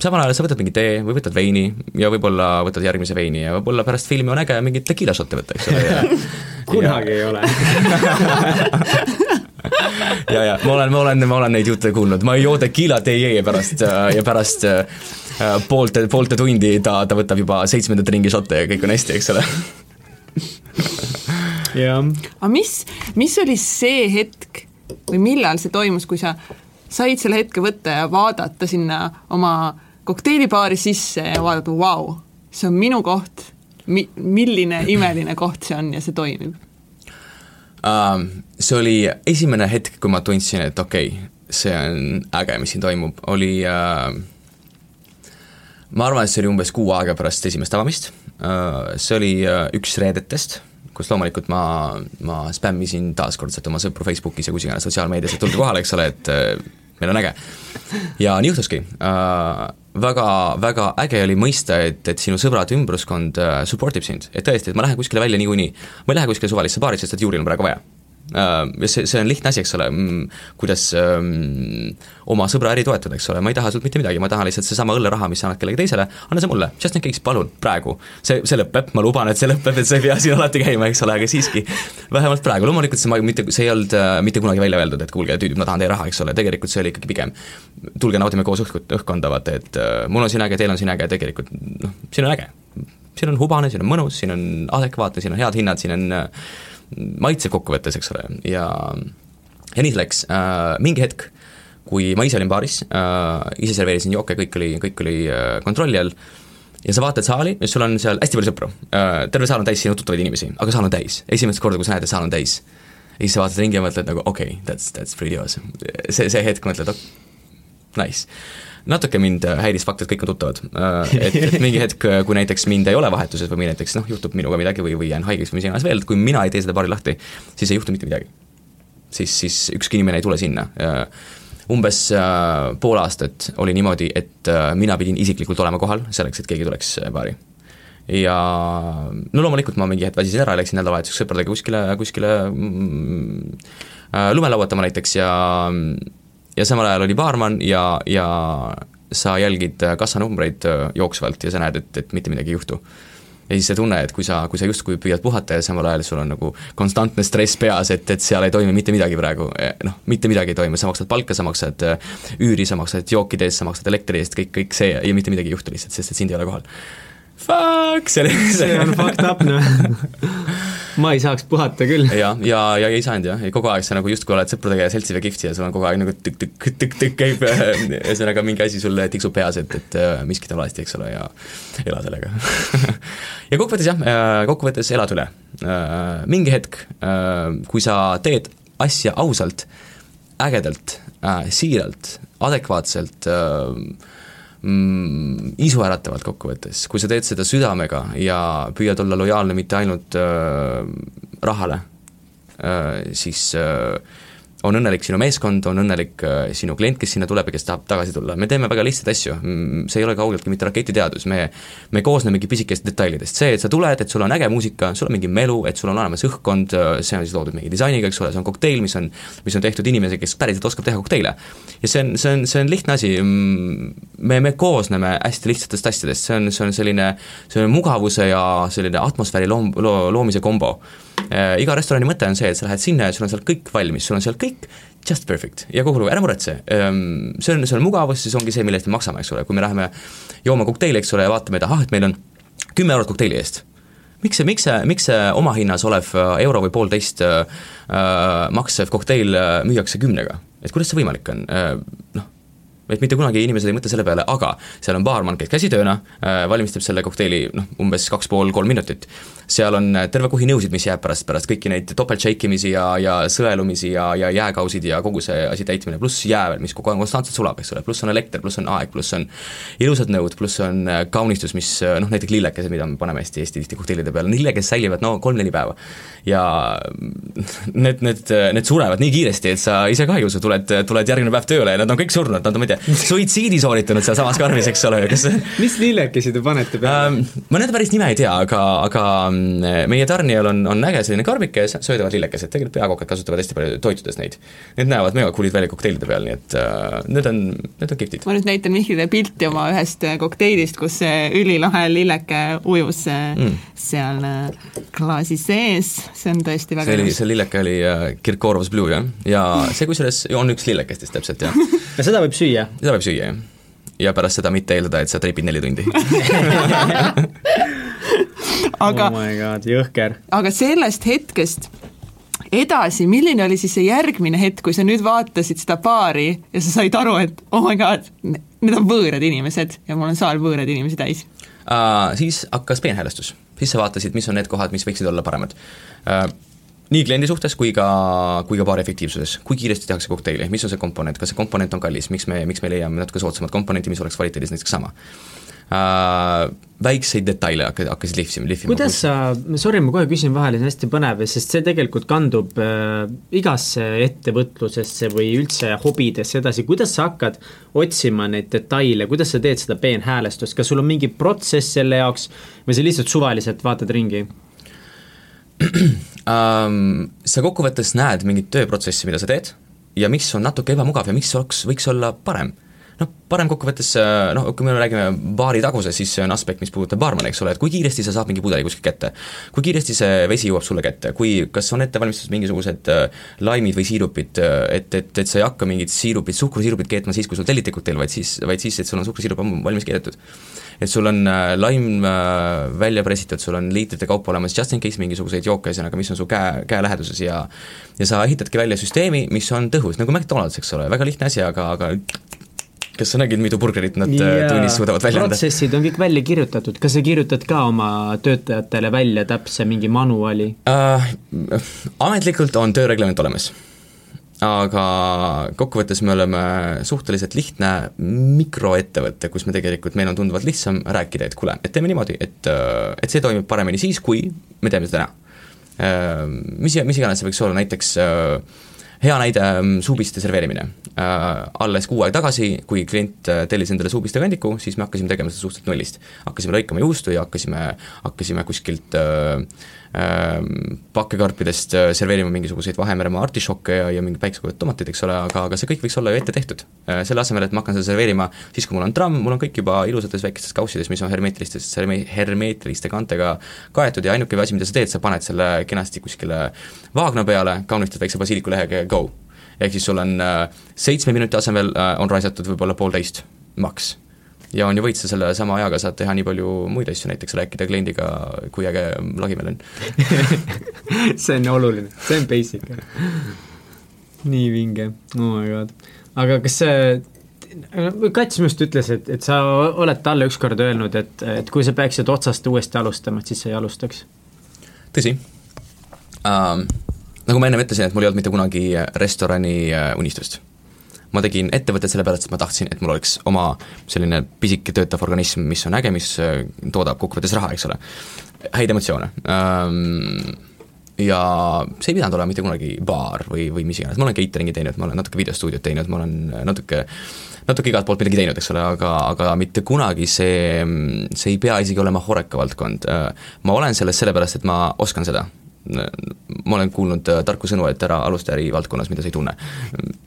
C: samal ajal sa võtad mingi tee või võtad veini ja võib-olla võtad järgmise veini ja võib-olla pärast filmi on äge mingit tequila šotte võtta, eks ole,
A: kunagi ja... ei ole.
C: Ja, ja ma olen, ma olen, ma olen neid jutte kuulnud, ma ei joo tequilat ei jee pärast ja pärast äh, poolte, poolte tundi ta, ta võtab juba seitsmendat ringi šotte ja kõik on hästi, eks ole
B: aga mis, mis oli see hetk või millal see toimus, kui sa said selle hetke võtta ja vaadata sinna oma kokteilibaari sisse ja vaadata, vau, see on minu koht, mi-, milline imeline koht see on ja see toimib?
C: Uh,? See oli esimene hetk, kui ma tundsin, et okei okay,, see on äge, mis siin toimub, oli uh, ma arvan, et see oli umbes kuu aega pärast esimest avamist. Uh,, see oli uh, üks reedetest kus loomulikult ma, ma spämmisin taaskordselt oma sõpru Facebookis ja kus iganes sotsiaalmeedias, et tulge kohale, eks ole, et äh, meil on äge. ja nii juhtuski. Äh,, väga, väga äge oli mõista, et, et sinu sõbrad, ümbruskond äh, support ib sind, et tõesti, et ma lähen kuskile välja niikuinii, ma ei lähe kuskile suvalisse baari, sest et juuril on praegu vaja ja see, see on lihtne asi, eks ole, kuidas ähm, oma sõbra äri toetada, eks ole, ma ei taha sult mitte midagi, ma tahan lihtsalt seesama õlleraha, mis sa annad kellelegi teisele, anna see mulle, just in case, palun, praegu. see, see lõpeb, ma luban, et see lõpeb, et sa ei pea siin alati käima, eks ole, aga siiski, vähemalt praegu, loomulikult see ma mitte, see ei olnud äh, mitte kunagi välja öeldud, et kuulge, tüübid, ma tahan teie raha, eks ole, tegelikult see oli ikkagi pigem tulge naudime koos õhkut, õhkkonda, vaata, et äh, mul on siin äge, teil on siin äge, tegelikult noh, siin on äge. siin on hubane, siin on mõnus, siin on adekvaatne, siin on head hinnad, siin on äh, maitseb kokkuvõttes, eks ole, ja ja nii see läks äh,, mingi hetk, kui ma ise olin baaris äh,, ise serveerisin jooke, kõik oli, kõik oli äh, kontrolli all, ja sa vaatad saali ja sul on seal hästi palju sõpru äh,, terve saal on täis sinu tuttavaid inimesi, aga saal on täis, esimest korda, kui sa näed, et saal on täis. ja siis sa vaatad ringi ja mõtled nagu okei okay,, that's, that's pretty awesome. see, see hetk mõtled, nice natuke mind äh, häiris fakt, et kõik on tuttavad. Äh, et, et mingi hetk, äh, kui näiteks mind ei ole vahetuses või näiteks noh, juhtub minuga midagi või, või jään haigeks või mis iganes veel, et kui mina ei tee seda baari lahti, siis ei juhtu mitte midagi. siis, siis ükski inimene ei tule sinna. umbes pool aastat oli niimoodi, et mina pidin isiklikult olema kohal selleks, et keegi tuleks baari ja no loomulikult ma mingi hetk väsisin ära, läksin nädalavahetuseks sõpradega kuskile, kuskile mm, lume lauatama näiteks ja ja samal ajal oli baarman ja, ja sa jälgid kassanumbreid äh, jooksvalt ja sa näed, et, et mitte midagi ei juhtu. ja siis see tunne, et kui sa, kui sa justkui püüad puhata ja samal ajal sul on nagu konstantne stress peas, et, et seal ei toimi mitte midagi praegu, noh, mitte midagi ei toimu, sa maksad palka, sa maksad äh, üüri, sa maksad jookide eest, sa maksad elektri eest, kõik, kõik see ja mitte midagi ei juhtu lihtsalt, sest et sind ei ole kohal. Fuck, see oli
A: see on fucked up noh ma ei saaks puhata küll.
C: ja, ja, ja ei saanud jah, kogu aeg sa nagu justkui oled sõpradega ja seltsiga kihvti ja sul on kogu aeg nagu tükk-tükk-tükk-tükk käib ühesõnaga mingi asi sul tiksub peas, et, et äh, miskit on valesti, eks ole, ja ela sellega ja kokkuvõttes jah, äh, kokkuvõttes elad üle. Äh, mingi hetk, kui sa teed asja ausalt, ägedalt, siiralt, adekvaatselt äh, mm, isuäratavalt kokkuvõttes, kui sa teed seda südamega ja püüad olla lojaalne mitte ainult äh, rahale äh,, siis äh, on õnnelik sinu meeskond, on õnnelik äh, sinu klient, kes sinna tuleb ja kes tahab tagasi tulla, me teeme väga lihtsaid asju, see ei ole kaugeltki mitte raketiteadus, me me koosnemegi pisikestest detailidest, see, et sa tuled, et sul on äge muusika, sul on mingi melu, et sul on olemas õhkkond, äh, see on siis loodud mingi disainiga, eks ole, see on kokteil, mis on, mis on tehtud inimesega, kes päriselt oskab teha kokteile. ja see on, see on, see on lihtne asi, me, me koosneme hästi lihtsatest asjadest, see on, see on selline, selline mugavuse ja selline atmosfääri loom-, loo-, loomise kombo äh, iga restorani mõte on see, et sa lähed sinna ja sul on seal kõik valmis, sul on seal kõik just perfect. Ja kogu lugu, ära muretse, ehm, see on, see on mugavus, siis ongi see, mille eest me maksame, eks ole, kui me läheme jooma kokteili, eks ole, ja vaatame, et ahah, et meil on kümme eurot kokteili eest. Miks see, miks see, miks see omahinnas olev äh, euro või poolteist äh, äh, maksev kokteil äh, müüakse kümnega? et kuidas see võimalik on? Äh,, noh, et mitte kunagi inimesed ei mõtle selle peale, aga seal on baarman, kes käsitööna äh, valmistab selle kokteili noh, umbes kaks pool, kolm minutit. Seal on äh, terve kuhi nõusid, mis jääb pärast, pärast kõiki neid topelt shake imisi ja, ja sõelumisi ja, ja jääkausid ja kogu see asi täitmine, pluss jää veel, mis kogu aeg konstantselt sulab, eks ole, pluss on elekter, pluss on aeg, pluss on ilusad nõud, pluss on äh, kaunistus, mis noh, näiteks lillekesed, mida me paneme hästi, hästi tihti kokteilide peale, lillekesed säilivad no kolm-neli päeva. ja need, need, need surevad nii kiiresti, et sa ise ka ei usu, tuled, tuled järgmine päev tööle ja nad on kõik surnud, nad on, ma ei tea, suitsiidi sooritanud sealsamas karvis, eks ole, kas
A: mis lillekesi te panete peale
C: ähm,? ma nende päris nime ei tea, aga, aga meie tarnijal on, on äge selline karbike, söödavad lillekesed, tegelikult peakokad kasutavad hästi palju toitudes neid. Need näevad mega cool'id välja kokteilide peal, nii et uh, need on, need on kihvtid.
B: ma nüüd näitan Mihklile pilti oma ühest äh, kokteilist, kus see ülilahe lilleke ujus äh, mm. seal klaasi sees, see on tõesti väga
C: see oli, see lilleke oli uh, Kirkorovs Blue, jah, ja see kusjuures on üks lillekestest täpselt, jah.
A: ja seda võib süüa?
C: seda võib süüa, jah. ja pärast seda mitte eeldada, et sa tripid neli tundi
B: aga
A: oh my god, jõhker.
B: aga sellest hetkest edasi, milline oli siis see järgmine hetk, kui sa nüüd vaatasid seda paari ja sa said aru, et oh my god, need on võõrad inimesed ja mul on saal võõraid inimesi täis?
C: Uh,? Siis hakkas peenhäälestus, siis sa vaatasid, mis on need kohad, mis võiksid olla paremad. Uh, nii kliendi suhtes kui ka, kui ka baari efektiivsuses, kui kiiresti tehakse kokteili, mis on see komponent, kas see komponent on kallis, miks me, miks me leiame natuke soodsamat komponenti, mis oleks kvaliteedis näiteks sama äh,. Väikseid detaile hakkasid, hakkasid lihvima, lihvima.
A: kuidas sa, sorry, ma kohe küsin vahele, see on hästi põnev, sest see tegelikult kandub äh, igasse ettevõtlusesse või üldse hobidesse edasi, kuidas sa hakkad otsima neid detaile, kuidas sa teed seda peenhäälestust, kas sul on mingi protsess selle jaoks või sa lihtsalt suvaliselt vaatad ringi?
C: um, sa kokkuvõttes näed mingit tööprotsessi, mida sa teed ja mis on natuke ebamugav ja mis oleks, võiks olla parem. Noh, parem kokkuvõttes, äh, noh, kui me räägime baari taguses, siis see on aspekt, mis puudutab baarmani, eks ole, et kui kiiresti sa saad mingi pudeli kuskilt kätte. kui kiiresti see vesi jõuab sulle kätte, kui, kas on ette valmistatud mingisugused äh, laimid või siirupid, äh, et, et, et sa ei hakka mingit siirupit, suhkrusiirupit keetma siis, kui sul telliti kokteil, vaid siis, vaid siis, et sul on suhkrusiirup ammu valmis keedetud et sul on laim välja pressitud, sul on liitrite kaupa olemas just in case mingisuguseid jooke, ühesõnaga, mis on su käe, käe läheduses ja ja sa ehitadki välja süsteemi, mis on tõhus, nagu McDonalds, eks ole, väga lihtne asi, aga, aga kas sa nägid, mitu burgerit nad äh, ja, tunnis suudavad välja anda?
A: protsessid on kõik välja kirjutatud, kas sa kirjutad ka oma töötajatele välja täpse mingi manuali uh,?
C: Ametlikult on tööreglement olemas aga kokkuvõttes me oleme suhteliselt lihtne mikroettevõte, kus me tegelikult, meil on tunduvalt lihtsam rääkida, et kuule, et teeme niimoodi, et, et see toimib paremini siis, kui me teeme seda täna. Mis, mis iganes see võiks olla, näiteks hea näide, mm, suupiste serveerimine. Alles kuu aega tagasi, kui klient tellis endale suupiste kandiku, siis me hakkasime tegema seda suhteliselt nullist. hakkasime lõikama juustu ja hakkasime, hakkasime kuskilt äh, pakkekarpidest äh, serveerima mingisuguseid Vahemeremaa artišokke ja, ja mingeid päiksekoojad tomateid, eks ole, aga, aga see kõik võiks olla ju ette tehtud. Äh, selle asemel, et ma hakkan seda serveerima siis, kui mul on tramm, mul on kõik juba ilusates väikestes kaussides, mis on hermeetilistes, hermeetiliste kaantega kaetud ja ainuke asi, mida sa teed, sa paned selle kenasti kuskile vaagna peale, kaunistad väikse basiilikulehega ja go. ehk siis sul on äh, seitsme minuti asemel on raisatud võib-olla poolteist, maks ja on ju võit, sa selle sama ajaga saad teha nii palju muid asju, näiteks rääkida kliendiga, kui äge lagi meil on
A: see on oluline, see on basic. nii vinge, oh my god. aga kas see Kats arust ütles, et, et sa oled talle ükskord öelnud, et, et kui sa peaksid otsast uuesti alustama, et siis sa ei alustaks.
C: tõsi um,. Nagu ma ennem ütlesin, et mul ei olnud mitte kunagi restorani uh, unistust ma tegin ettevõtet sellepärast, et ma tahtsin, et mul oleks oma selline pisike töötav organism, mis on äge, mis äh, toodab kokkuvõttes raha, eks ole, häid emotsioone. Ähm, ja see ei pidanud olema mitte kunagi baar või, või mis iganes, ma olen catering'i teinud, ma olen natuke videostuudiot teinud, ma olen natuke natuke igalt poolt midagi teinud, eks ole, aga, aga mitte kunagi see, see ei pea isegi olema Horeca valdkond. Ma olen selles sellepärast, et ma oskan seda ma olen kuulnud äh, tarku sõnu, et ära alusta ärivaldkonnas, mida sa ei tunne.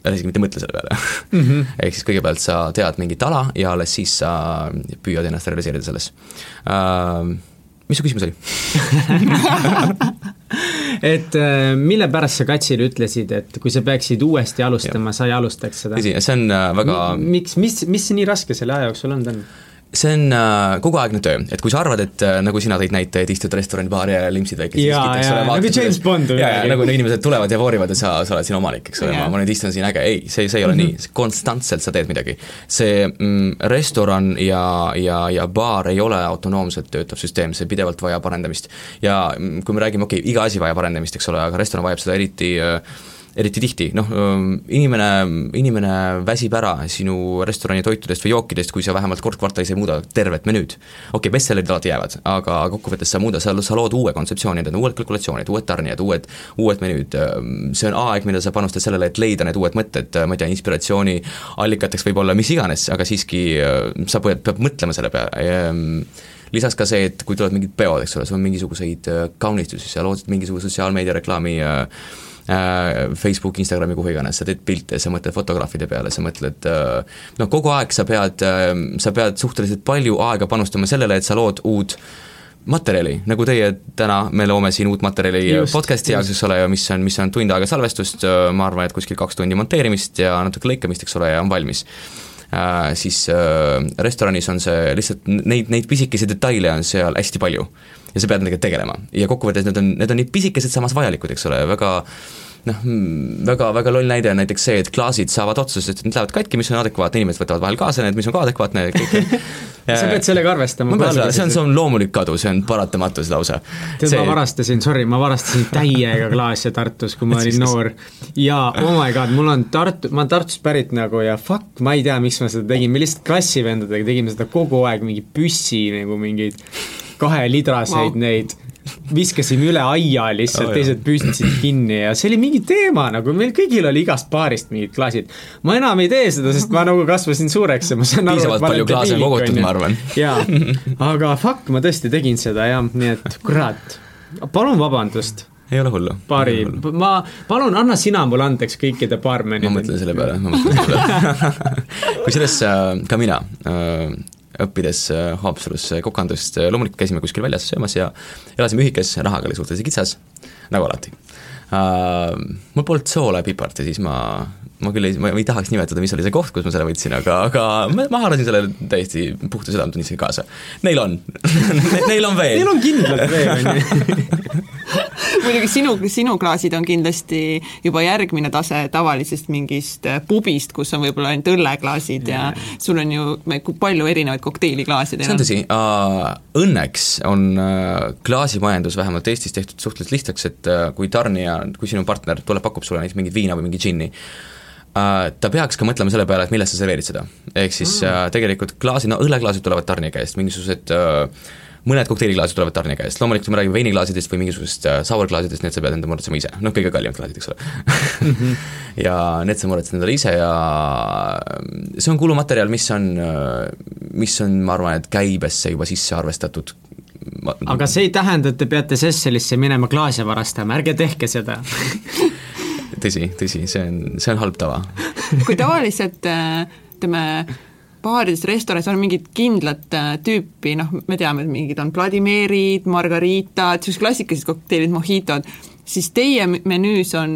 C: ära isegi mitte mõtle selle peale mm -hmm. ehk siis kõigepealt sa tead mingit ala ja alles siis sa püüad ennast realiseerida selles uh,. mis su küsimus oli
A: et äh, mille pärast sa Katsile ütlesid, et kui sa peaksid uuesti alustama, sa ei alustaks seda?
C: tõsi, see on väga
A: miks, mis, mis nii raske selle aja jooksul olnud on?
C: See on äh, koguaegne töö, et kui sa arvad, et äh, nagu sina tõid näite, et istud restorani baari ja limpsid väikest
A: viskit, eks ole, nagu James Bond
C: või midagi. nagu need inimesed tulevad ja voorivad ja sa, sa oled siin omanik, eks ole, ma, ma nüüd istun siin äge, ei, see, see ei ole mm -hmm. nii, konstantselt sa teed midagi. see mm, restoran ja, ja, ja baar ei ole autonoomselt töötav süsteem, see pidevalt vajab arendamist. ja mm, kui me räägime, okei okay,, iga asi vajab arendamist, eks ole, aga restoran vajab seda eriti äh, eriti tihti, noh, inimene, inimene väsib ära sinu restorani toitudest või jookidest, kui sa vähemalt kord kvartalis ei muuda tervet menüüd. okei okay,, bestsellerid alati jäävad, aga kokkuvõttes sa muudad, sa, sa lood uue kontseptsiooni, need on uued kalkulatsioonid, uued tarnijad, uued, uued menüüd, see on aeg, mida sa panustad sellele, et leida need uued mõtted, ma ei tea, inspiratsiooniallikateks võib-olla mis iganes, aga siiski sa pead, pead mõtlema selle peale. Lisaks ka see, et kui tulevad mingid peod, eks ole, sul on mingisuguseid kaunistusi, sa lood mingisuguse sotsiaalmeediareklaami äh, Äh, Facebook, Instagrami, kuhu iganes, sa teed pilte, sa mõtled fotograafide peale, sa mõtled äh, noh, kogu aeg sa pead, äh, sa pead suhteliselt palju aega panustama sellele, et sa lood uut materjali, nagu teie täna, me loome siin uut materjali just, podcast'i jaoks, eks ole, ja mis on, mis on tund aega salvestust, ma arvan, et kuskil kaks tundi monteerimist ja natuke lõikamist, eks ole, ja on valmis äh,. Siis äh, restoranis on see lihtsalt, neid, neid pisikesi detaile on seal hästi palju ja sa pead nendega tegelema. ja kokkuvõttes need on, need on nii pisikesed, samas vajalikud, eks ole, väga noh, väga, väga loll näide on näiteks see, et klaasid saavad otsa, sest need lähevad katki, mis on adekvaatne, inimesed võtavad vahel kaasa need, mis on ka adekvaatne, kõik
A: sa pead sellega arvestama.
C: ma pean seda, see on, see on loomulik kadu, see on paratamatus lausa.
A: tead see..., ma varastasin, sorry, ma varastasin täiega klaase Tartus, kui ma olin noor. ja oh my god, mul on Tartu, ma olen Tartust pärit nagu ja fuck, ma ei tea, miks ma seda tegin, me lihtsalt klassivendadega tegime seda kogu aeg, mingi püssi nagu mingeid kahelidraseid wow. neid viskasime üle aia lihtsalt oh,, teised püstitasid kinni ja see oli mingi teema nagu, meil kõigil oli igast baarist mingid klaasid. ma enam ei tee seda, sest ma nagu kasvasin suureks ja ma saan
C: aru, et ma olen debiilik, on ju. ma arvan.
A: jaa, aga fuck, ma tõesti tegin seda jah, nii et kurat, palun vabandust
C: ei ole hullu.
A: baari, ma, palun anna sina mulle andeks kõikide baarmenide.
C: ma mõtlen selle peale, ma mõtlen selle peale kusjuures äh, ka mina äh, õppides äh, Haapsalus äh, kokandust, äh, loomulikult käisime kuskil väljas söömas ja elasime ühikes, rahaga oli suhteliselt kitsas, nagu alati uh,. Mul polnud soola ja pipart ja siis ma, ma küll ei, ma ei tahaks nimetada, mis oli see koht, kus ma selle võtsin, aga, aga ma, ma haarasin selle täiesti puhta südametunnistusega kaasa. Neil on Neil on veel
A: Neil on kindlalt veel, on ju
B: muidugi sinu, sinu klaasid on kindlasti juba järgmine tase tavalisest mingist äh, pubist, kus on võib-olla ainult õlleklaasid ja, ja sul on ju palju erinevaid kokteiliklaase.
C: see on tõsi õnneks on uh, klaasimajandus vähemalt Eestis tehtud suhteliselt lihtsaks, et uh, kui tarnija, kui sinu partner tuleb, pakub sulle näiteks mingit viina või mingi džinni, ta peaks ka mõtlema selle peale, et millest sa serveerid seda. ehk siis mm. uh, tegelikult klaasid, no õlleklaasid tulevad tarnija käest, mingisugused uh, mõned kokteiliklaasid tulevad tarnija käest, loomulikult kui me räägime veiniklaasidest või mingisugusest äh, sourklaasidest, need sa pead enda muretsema ise, noh, kõige kallimad klaasid, eks ole. -hmm. ja need sa muretsed endale ise ja see on kulumaterjal, mis on, mis on, ma arvan, et käibesse juba sisse arvestatud
A: ma... aga see ei tähenda, et te peate Sesselisse minema klaase varastama, ärge tehke seda
C: tõsi, tõsi, see on, see on halb tava.
B: kui tavaliselt ütleme, baarides, restoranides on mingid kindlat äh, tüüpi, noh, me teame, et mingid on Vladimirid, Margaritad, niisugused klassikalised kokteilid, mojitod, siis teie menüüs on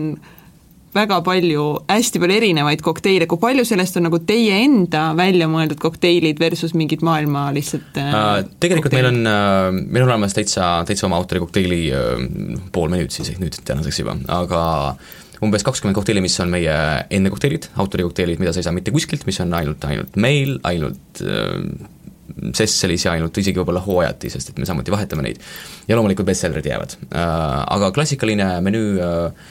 B: väga palju, hästi palju erinevaid kokteile, kui palju sellest on nagu teie enda välja mõeldud kokteilid versus mingid maailma lihtsalt
C: äh, Tegelikult kokteilid? meil on äh,, meil on olemas täitsa, täitsa oma autori kokteili äh, pool menüüd siis nüüd tänaseks juba, aga äh, umbes kakskümmend kokteili, mis on meie enne kokteilid, autori kokteilid, mida sa ei saa mitte kuskilt, mis on ainult, ainult meil, ainult äh, Sesselis ja ainult isegi võib-olla hooajati, sest et me samuti vahetame neid. ja loomulikult bestsellerid jäävad äh,, aga klassikaline menüü äh,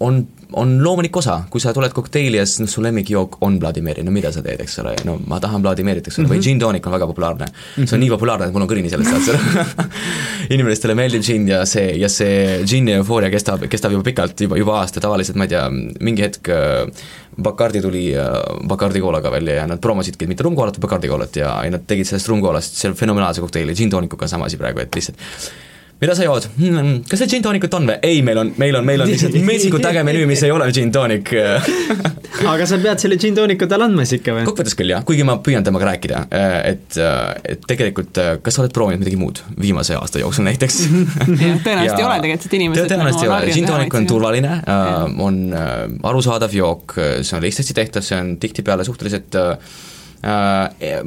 C: on on loomulik osa, kui sa tuled kokteili ja siis noh, su lemmikjook on Vladimiri, no mida sa teed, eks ole, no ma tahan Vladimirit, eks ole mm, -hmm. või gin tonic on väga populaarne mm. -hmm. see on mhm. nii populaarne, et mul on kõrini sellest, saad sa inimestele meeldib gin ja see, ja see gini eufooria kestab, kestab juba pikalt, juba, juba aasta, tavaliselt ma ei tea, mingi hetk äh, Bacardi tuli äh, Bacardi koolaga välja ja nad promosidki mitte rumkoolat, vaid Bacardi koolat ja, ja nad tegid sellest rumkoolast seal fenomenaalse kokteili, gin tonicuga sama asi praegu, et lihtsalt mida sa jood? Hmm,? kas see gin toonikut on või? ei, meil on, meil on, meil on lihtsalt metsikult äge menüü, mis ei ole gin toonik
A: aga sa pead selle gin tooniku talle andma siis ikka või?
C: kokkuvõttes küll jah, kuigi ma püüan temaga rääkida, äh, et, äh, et tegelikult äh, kas sa oled proovinud midagi muud viimase aasta jooksul näiteks?
B: Tõenäoliselt ei ole tegelikult, et inimesed
C: tõenäoliselt ei ole, gin toonik on turvaline, on arusaadav jook, see on lihtsasti tehtav, see on tihtipeale suhteliselt äh, äh,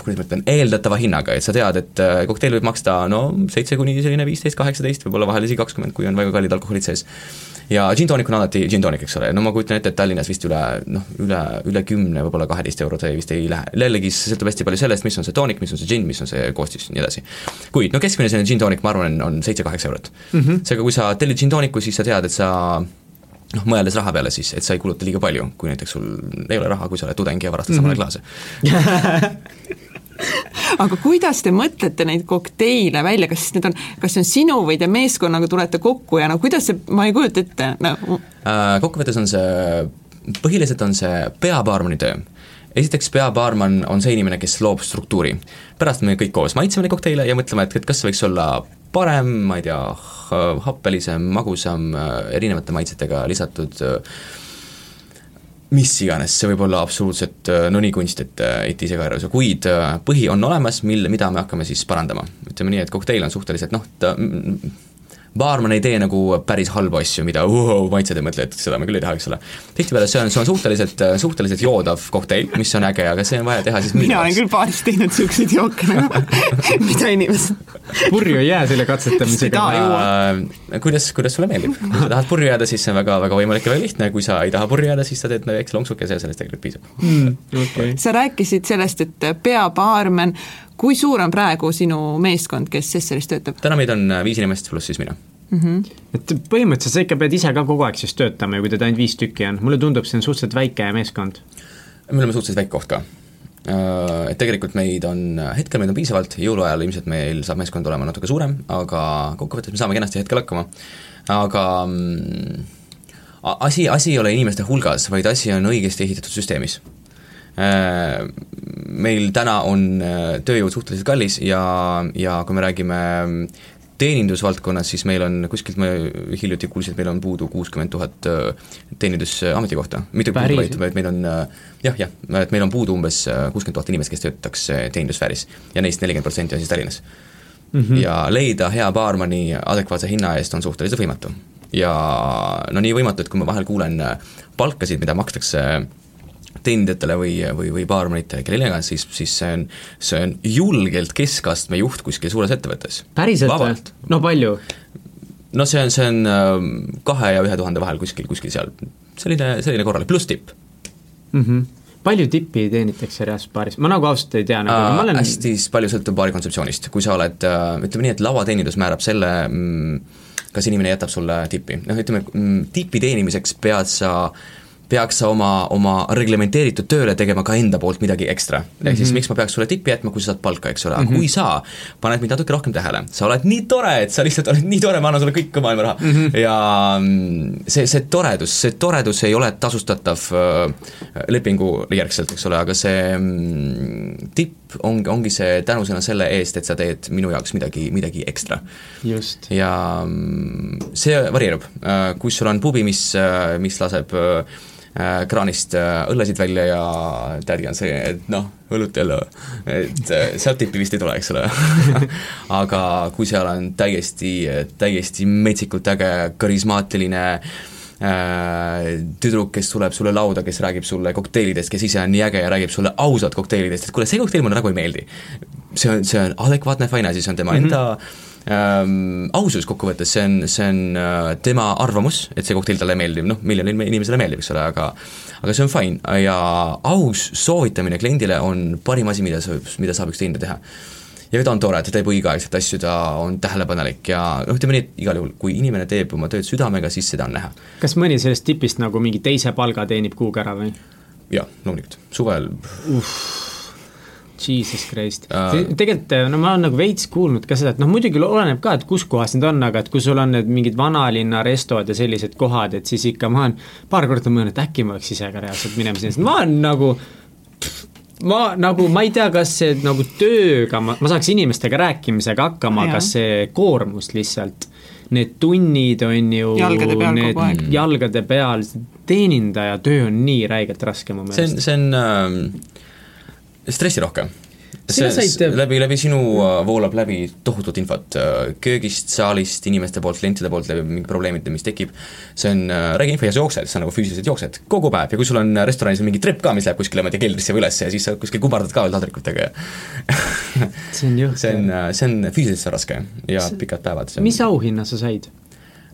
C: kuidas ma ütlen, eeldatava hinnaga, et sa tead, et äh, kokteil võib maksta no seitse kuni selline viisteist, kaheksateist, võib-olla vahel isegi kakskümmend, kui on väga kallid alkoholid sees. ja gin tonic on alati gin tonic, eks ole, no ma kujutan ette, et Tallinnas vist üle noh, üle, üle kümne, võib-olla kaheteist euro see vist ei lähe, jällegi see sõltub hästi palju sellest, mis on see tonic, mis on see gin, mis on see koostis ja nii edasi. kuid no keskmine selline gin tonic, ma arvan, on seitse-kaheksa eurot mm. -hmm. seega, kui sa tellid gin tonicu, siis sa tead, et sa noh, mõeldes raha peale siis, et sa ei kuluta liiga palju, kui näiteks sul ei ole raha, kui sa oled tudeng ja varastad mm -hmm. samale klaase
B: aga kuidas te mõtlete neid kokteile välja, kas need on, kas see on sinu või te meeskonnaga tulete kokku ja no kuidas see, ma ei kujuta ette no.
C: Äh,. Kokkuvõttes on see, põhiliselt on see peabaarmani töö esiteks peabaarman on see inimene, kes loob struktuuri. pärast me kõik koos maitseme neid kokteile ja mõtleme, et, et kas see võiks olla parem, ma ei tea, happelisem, magusam, äh, erinevate maitsetega lisatud äh, mis iganes, see võib olla absoluutselt äh, no nii kunst, et, et ise ka ei arva, kuid põhi on olemas, mille, mida me hakkame siis parandama. ütleme nii, et kokteil on suhteliselt noh, ta baarman ei tee nagu päris halbu asju, mida uh, maitsed ei mõtle, et seda me küll ei taha, eks ole. tihtipeale see on, see on suhteliselt, suhteliselt joodav kokteil, mis on äge, aga see on vaja teha siis
B: mina olen küll baaris teinud niisuguseid jooke nagu, mida inimesed
A: purju ei jää selle katsetamisega.
C: Äh, kuidas, kuidas sulle meeldib, kui sa tahad purju jääda, siis see on väga, väga võimalik ja väga lihtne, kui sa ei taha purju jääda, siis sa teed väikse lonksukese ja sellest tegelikult piisab mm,.
B: Okay. sa rääkisid sellest, et peabaarmen, kui suur on praegu sinu meeskond, kes Sesseris töötab?
C: täna meid on äh, viis inimest pluss siis mina mm.
A: -hmm. et põhimõtteliselt sa ikka pead ise ka kogu aeg siis töötama ju, kui teid ainult viis tükki on, mulle tundub, see on suhteliselt väike meeskond.
C: me oleme suhteliselt väike koht ka. Äh, et tegelikult meid on, hetkel meid on piisavalt, jõuluajal ilmselt meil saab meeskond olema natuke suurem, aga kokkuvõttes me saame kenasti hetkel hakkama, aga mm, asi, asi ei ole inimeste hulgas, vaid asi on õigesti ehitatud süsteemis Äh, meil täna on äh, tööjõud suhteliselt kallis ja, ja kui me räägime mm, teenindusvaldkonnas, siis meil on kuskilt, ma hiljuti kuulsin, et meil on puudu kuuskümmend tuhat äh, teenindusametikohta, mitte puudu, vaid, vaid meil on jah, jah, et meil on puudu umbes kuuskümmend tuhat inimest, kes töötaks teenindussfääris ja neist nelikümmend protsenti on siis Tallinnas mm. -hmm. ja leida hea baarmani adekvaatse hinna eest on suhteliselt võimatu. ja no nii võimatu, et kui ma vahel kuulen palkasid, mida makstakse äh, teenindajatele või, või, või baarmenitele, kellele iganes, siis, siis see on, see on julgelt keskastme juht kuskil suures ettevõttes.
A: päriselt või? no palju?
C: no see on, see on ähm, kahe ja ühe tuhande vahel kuskil, kuskil seal, selline, selline korralik, pluss tipp
A: mm. -hmm palju tippi teenitakse reaalselt baaris, ma nagu ausalt ei tea nagu, ma olen
C: hästi palju sõltub baari kontseptsioonist, kui sa oled, äh, ütleme nii, et lauateenindus määrab selle, mm, kas inimene jätab sulle tippi, noh ütleme, mm, tipi teenimiseks pead sa peaks sa oma, oma reglementeeritud tööle tegema ka enda poolt midagi ekstra. ehk mm -hmm. siis miks ma peaks sulle tippi jätma, kui sa saad palka, eks ole, aga mm -hmm. kui sa paned mind natuke rohkem tähele, sa oled nii tore, et sa lihtsalt oled nii tore, ma annan sulle kõik maailma raha mm. -hmm. ja see, see toredus, see toredus ei ole tasustatav äh, lepingu järgselt, eks ole, aga see mm, tipp ongi, ongi see tänusõna selle eest, et sa teed minu jaoks midagi, midagi ekstra. ja mm, see varieerub, äh, kui sul on pubi, mis, äh, mis laseb Äh, kraanist äh, õllesid välja ja tädi on see, et noh, õlut jälle, et äh, sealt tippi vist ei tule, eks ole aga kui seal on täiesti, täiesti metsikult äge, karismaatiline tüdruk, kes tuleb sulle lauda, kes räägib sulle kokteilidest, kes ise on nii äge ja räägib sulle ausalt kokteilidest, et kuule, see kokteil mulle nagu ei meeldi. see on, see on adekvaatne fine asi, see on tema mm -hmm. enda ähm, ausus kokkuvõttes, see on, see on äh, tema arvamus, et see kokteil talle meeldib, noh, miljonile inimesele meeldib, eks ole, aga aga see on fine ja aus soovitamine kliendile on parim asi, mida sa, mida saab üks teenindaja teha. ja ta on tore, ta teeb õigeaegselt asju, ta on tähelepanelik ja noh, ütleme nii, et igal juhul, kui inimene teeb oma tööd südamega, siis seda on näha.
A: kas mõni sellest tipist nagu mingi teise palga teenib kuhuga ära või?
C: jah, loomulikult, suvel uh
A: Jesus Christ uh,. tegelikult no ma olen nagu veits kuulnud ka seda, et noh, muidugi oleneb ka, et kus kohas need on, aga et kui sul on need mingid vanalinna restod ja sellised kohad, et siis ikka ma olen paar korda mõelnud, et äkki ma peaks ise ka reaalselt minema sinna, sest ma olen nagu ma nagu, ma ei tea, kas see nagu tööga, ma, ma saaks inimestega rääkimisega hakkama, kas see koormus lihtsalt, need tunnid on ju
B: jalgade peal need, kogu aeg.
A: jalgade peal, teenindaja töö on nii räigelt raske mu
C: meelest. see on, see on äh stressirohkem. see, said... läbi, läbi sinu äh, voolab läbi tohutut infot äh, köögist, saalist, inimeste poolt, klientide poolt, läbi mingi probleemide, mis tekib, see on äh, räägi info ja sa jooksed, sa nagu füüsiliselt jooksed kogu päev ja kui sul on restoranis mingi trepp ka, mis läheb kuskile, ma ei tea, keldrisse või ülesse ja siis sa kuskil kubardad ka veel taldrikutega ja
A: see on jõhker.
C: see on, see on füüsiliselt raske ja see... pikad päevad.
A: mis auhinna sa said?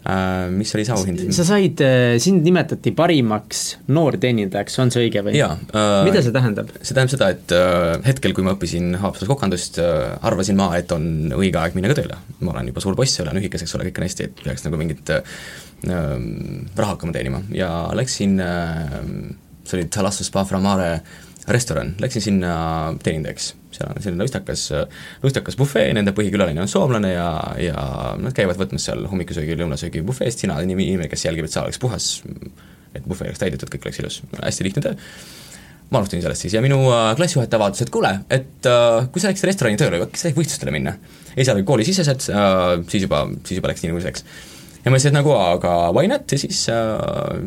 C: Äh, mis oli see auhind?
A: sa said, äh, sind nimetati parimaks noorteenindajaks, on see õige või? äh,. mida see tähendab?
C: see tähendab seda, et äh, hetkel, kui ma õppisin Haapsalus kokandust äh,, arvasin ma, et on õige aeg minna ka tööle. ma olen juba suur poiss, olen ühikas, eks ole, kõik on hästi, et peaks nagu mingit äh, raha hakkama teenima ja läksin äh,, see oli Talasso Spa Framare restoran, läksin sinna teenindajaks. Seal on selline lustakas, lustakas bufee, nende põhikülaline on soomlane ja, ja nad käivad võtmas seal hommikusöögi, lõunasöögi bufeest, sina oled inimene, kes jälgib, et saal oleks puhas, et bufee oleks täidetud, kõik oleks ilus, hästi lihtne töö. Ma alustasin sellest siis. Ja minu äh, klassijuhataja vaatas, et kuule, et uh, kui sa läksid restorani tööle, äkki sa lähed võistlustele minna. esialgu koolisisesed uh,, siis juba, siis juba läks nii, nagu see läks. ja ma ütlesin, et nagu aga why not? Ja siis äh,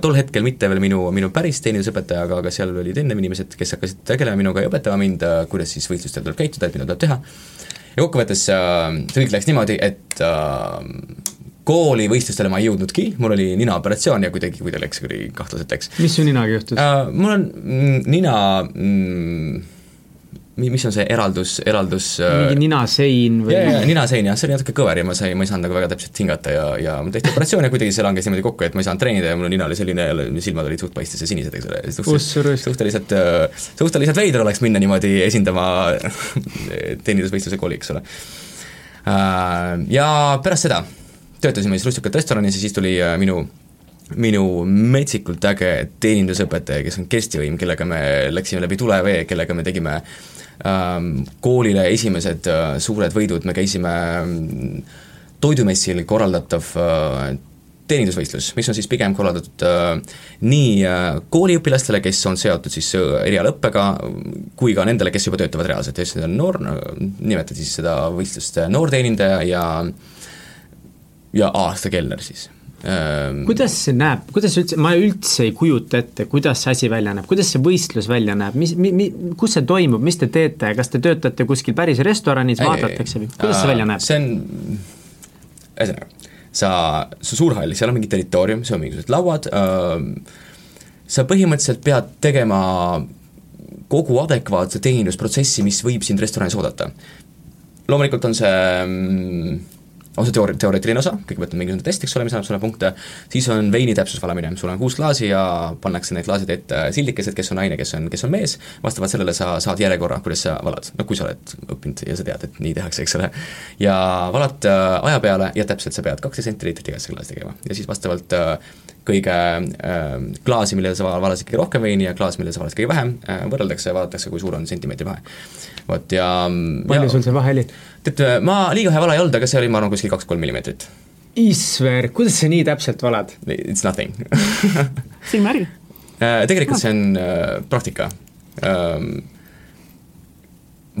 C: tol hetkel mitte veel minu, minu päris teenindusõpetaja, aga, aga seal olid ennem inimesed, kes hakkasid tegelema minuga ja õpetama mind äh,, kuidas siis võistlustel tuleb käituda, et mida tuleb teha, ja kokkuvõttes äh, see kõik läks niimoodi, et äh, kooli võistlustele ma ei jõudnudki, mul oli ninaoperatsioon ja kuidagi, kuidagi läks, kuidagi kahtlaselt läks.
A: mis su ninaga juhtus
C: uh,? Mul on mm, nina mm, mis on see eraldus, eraldus
A: äh, mingi ninasein või?
C: jaa, jaa, ninasein jah, see oli natuke kõver ja ma sain, ma ei saanud nagu väga täpselt hingata ja, ja mul tehti operatsioon ja kuidagi see langes niimoodi kokku, et ma ei saanud treenida ja mul nina oli selline, silmad olid suht paistes ja sinised, eks ole, suhteliselt, äh, suhteliselt veider oleks minna niimoodi esindama teenindusvõistluse kooli, eks ole. Äh, ja pärast seda töötasime siis Rustikat restoranis ja siis tuli minu minu metsikult äge teenindusõpetaja, kes on Kersti Võim, kellega me läksime läbi tulevee, kellega me tegime Ähm, koolile esimesed äh, suured võidud, me käisime mm, toidumessil korraldatav äh, teenindusvõistlus, mis on siis pigem korraldatud äh, nii äh, kooliõpilastele, kes on seotud siis äh, erialaõppega, kui ka nendele, kes juba töötavad reaalselt, ehk siis noor, nimetati siis seda võistlust äh, noorteenindaja ja ja aastakelner siis.
A: Kuidas see näeb, kuidas üldse, ma üldse ei kujuta ette, kuidas see asi välja näeb, kuidas see võistlus välja näeb, mis mi,, mi, kus see toimub, mis te teete, kas te töötate kuskil päris restoranis, vaadatakse või kuidas see välja näeb?
C: see on, ühesõnaga, sa, su suurhall, seal on mingi territoorium, seal on mingisugused lauad. Äh,, sa põhimõtteliselt pead tegema kogu adekvaatse teenindusprotsessi, mis võib sind restoranis oodata. loomulikult on see mm, on see teoori-, teoreetiline osa, kõigepealt on mingisugune test, eks ole, mis annab sulle punkte, siis on veini täpsusvalamine, sul on kuus klaasi ja pannakse need klaasid ette sildikesed, kes on naine, kes on, kes on mees, vastavalt sellele sa saad järjekorra, kuidas sa valad, no kui sa oled õppinud ja sa tead, et nii tehakse, eks ole. ja valad äh, aja peale ja täpselt sa pead kaksteist sentiliitrit igasse klaasi tegema ja siis vastavalt äh, kõige äh, klaasi, millele sa valasid kõige rohkem veini ja klaas, millele sa valasid kõige vähem äh,, võrreldakse ja vaadatakse, kui suur on sentimeetri vahe. vot ja
A: palju ja, sul see vahe oli?
C: tead, ma liiga hea vala ei olnud, aga see oli, ma arvan, kuskil kaks-kolm millimeetrit.
A: Isver, kuidas sa nii täpselt valad?
C: It's nothing
B: silmärg
C: äh, tegelikult see on äh, praktika ähm,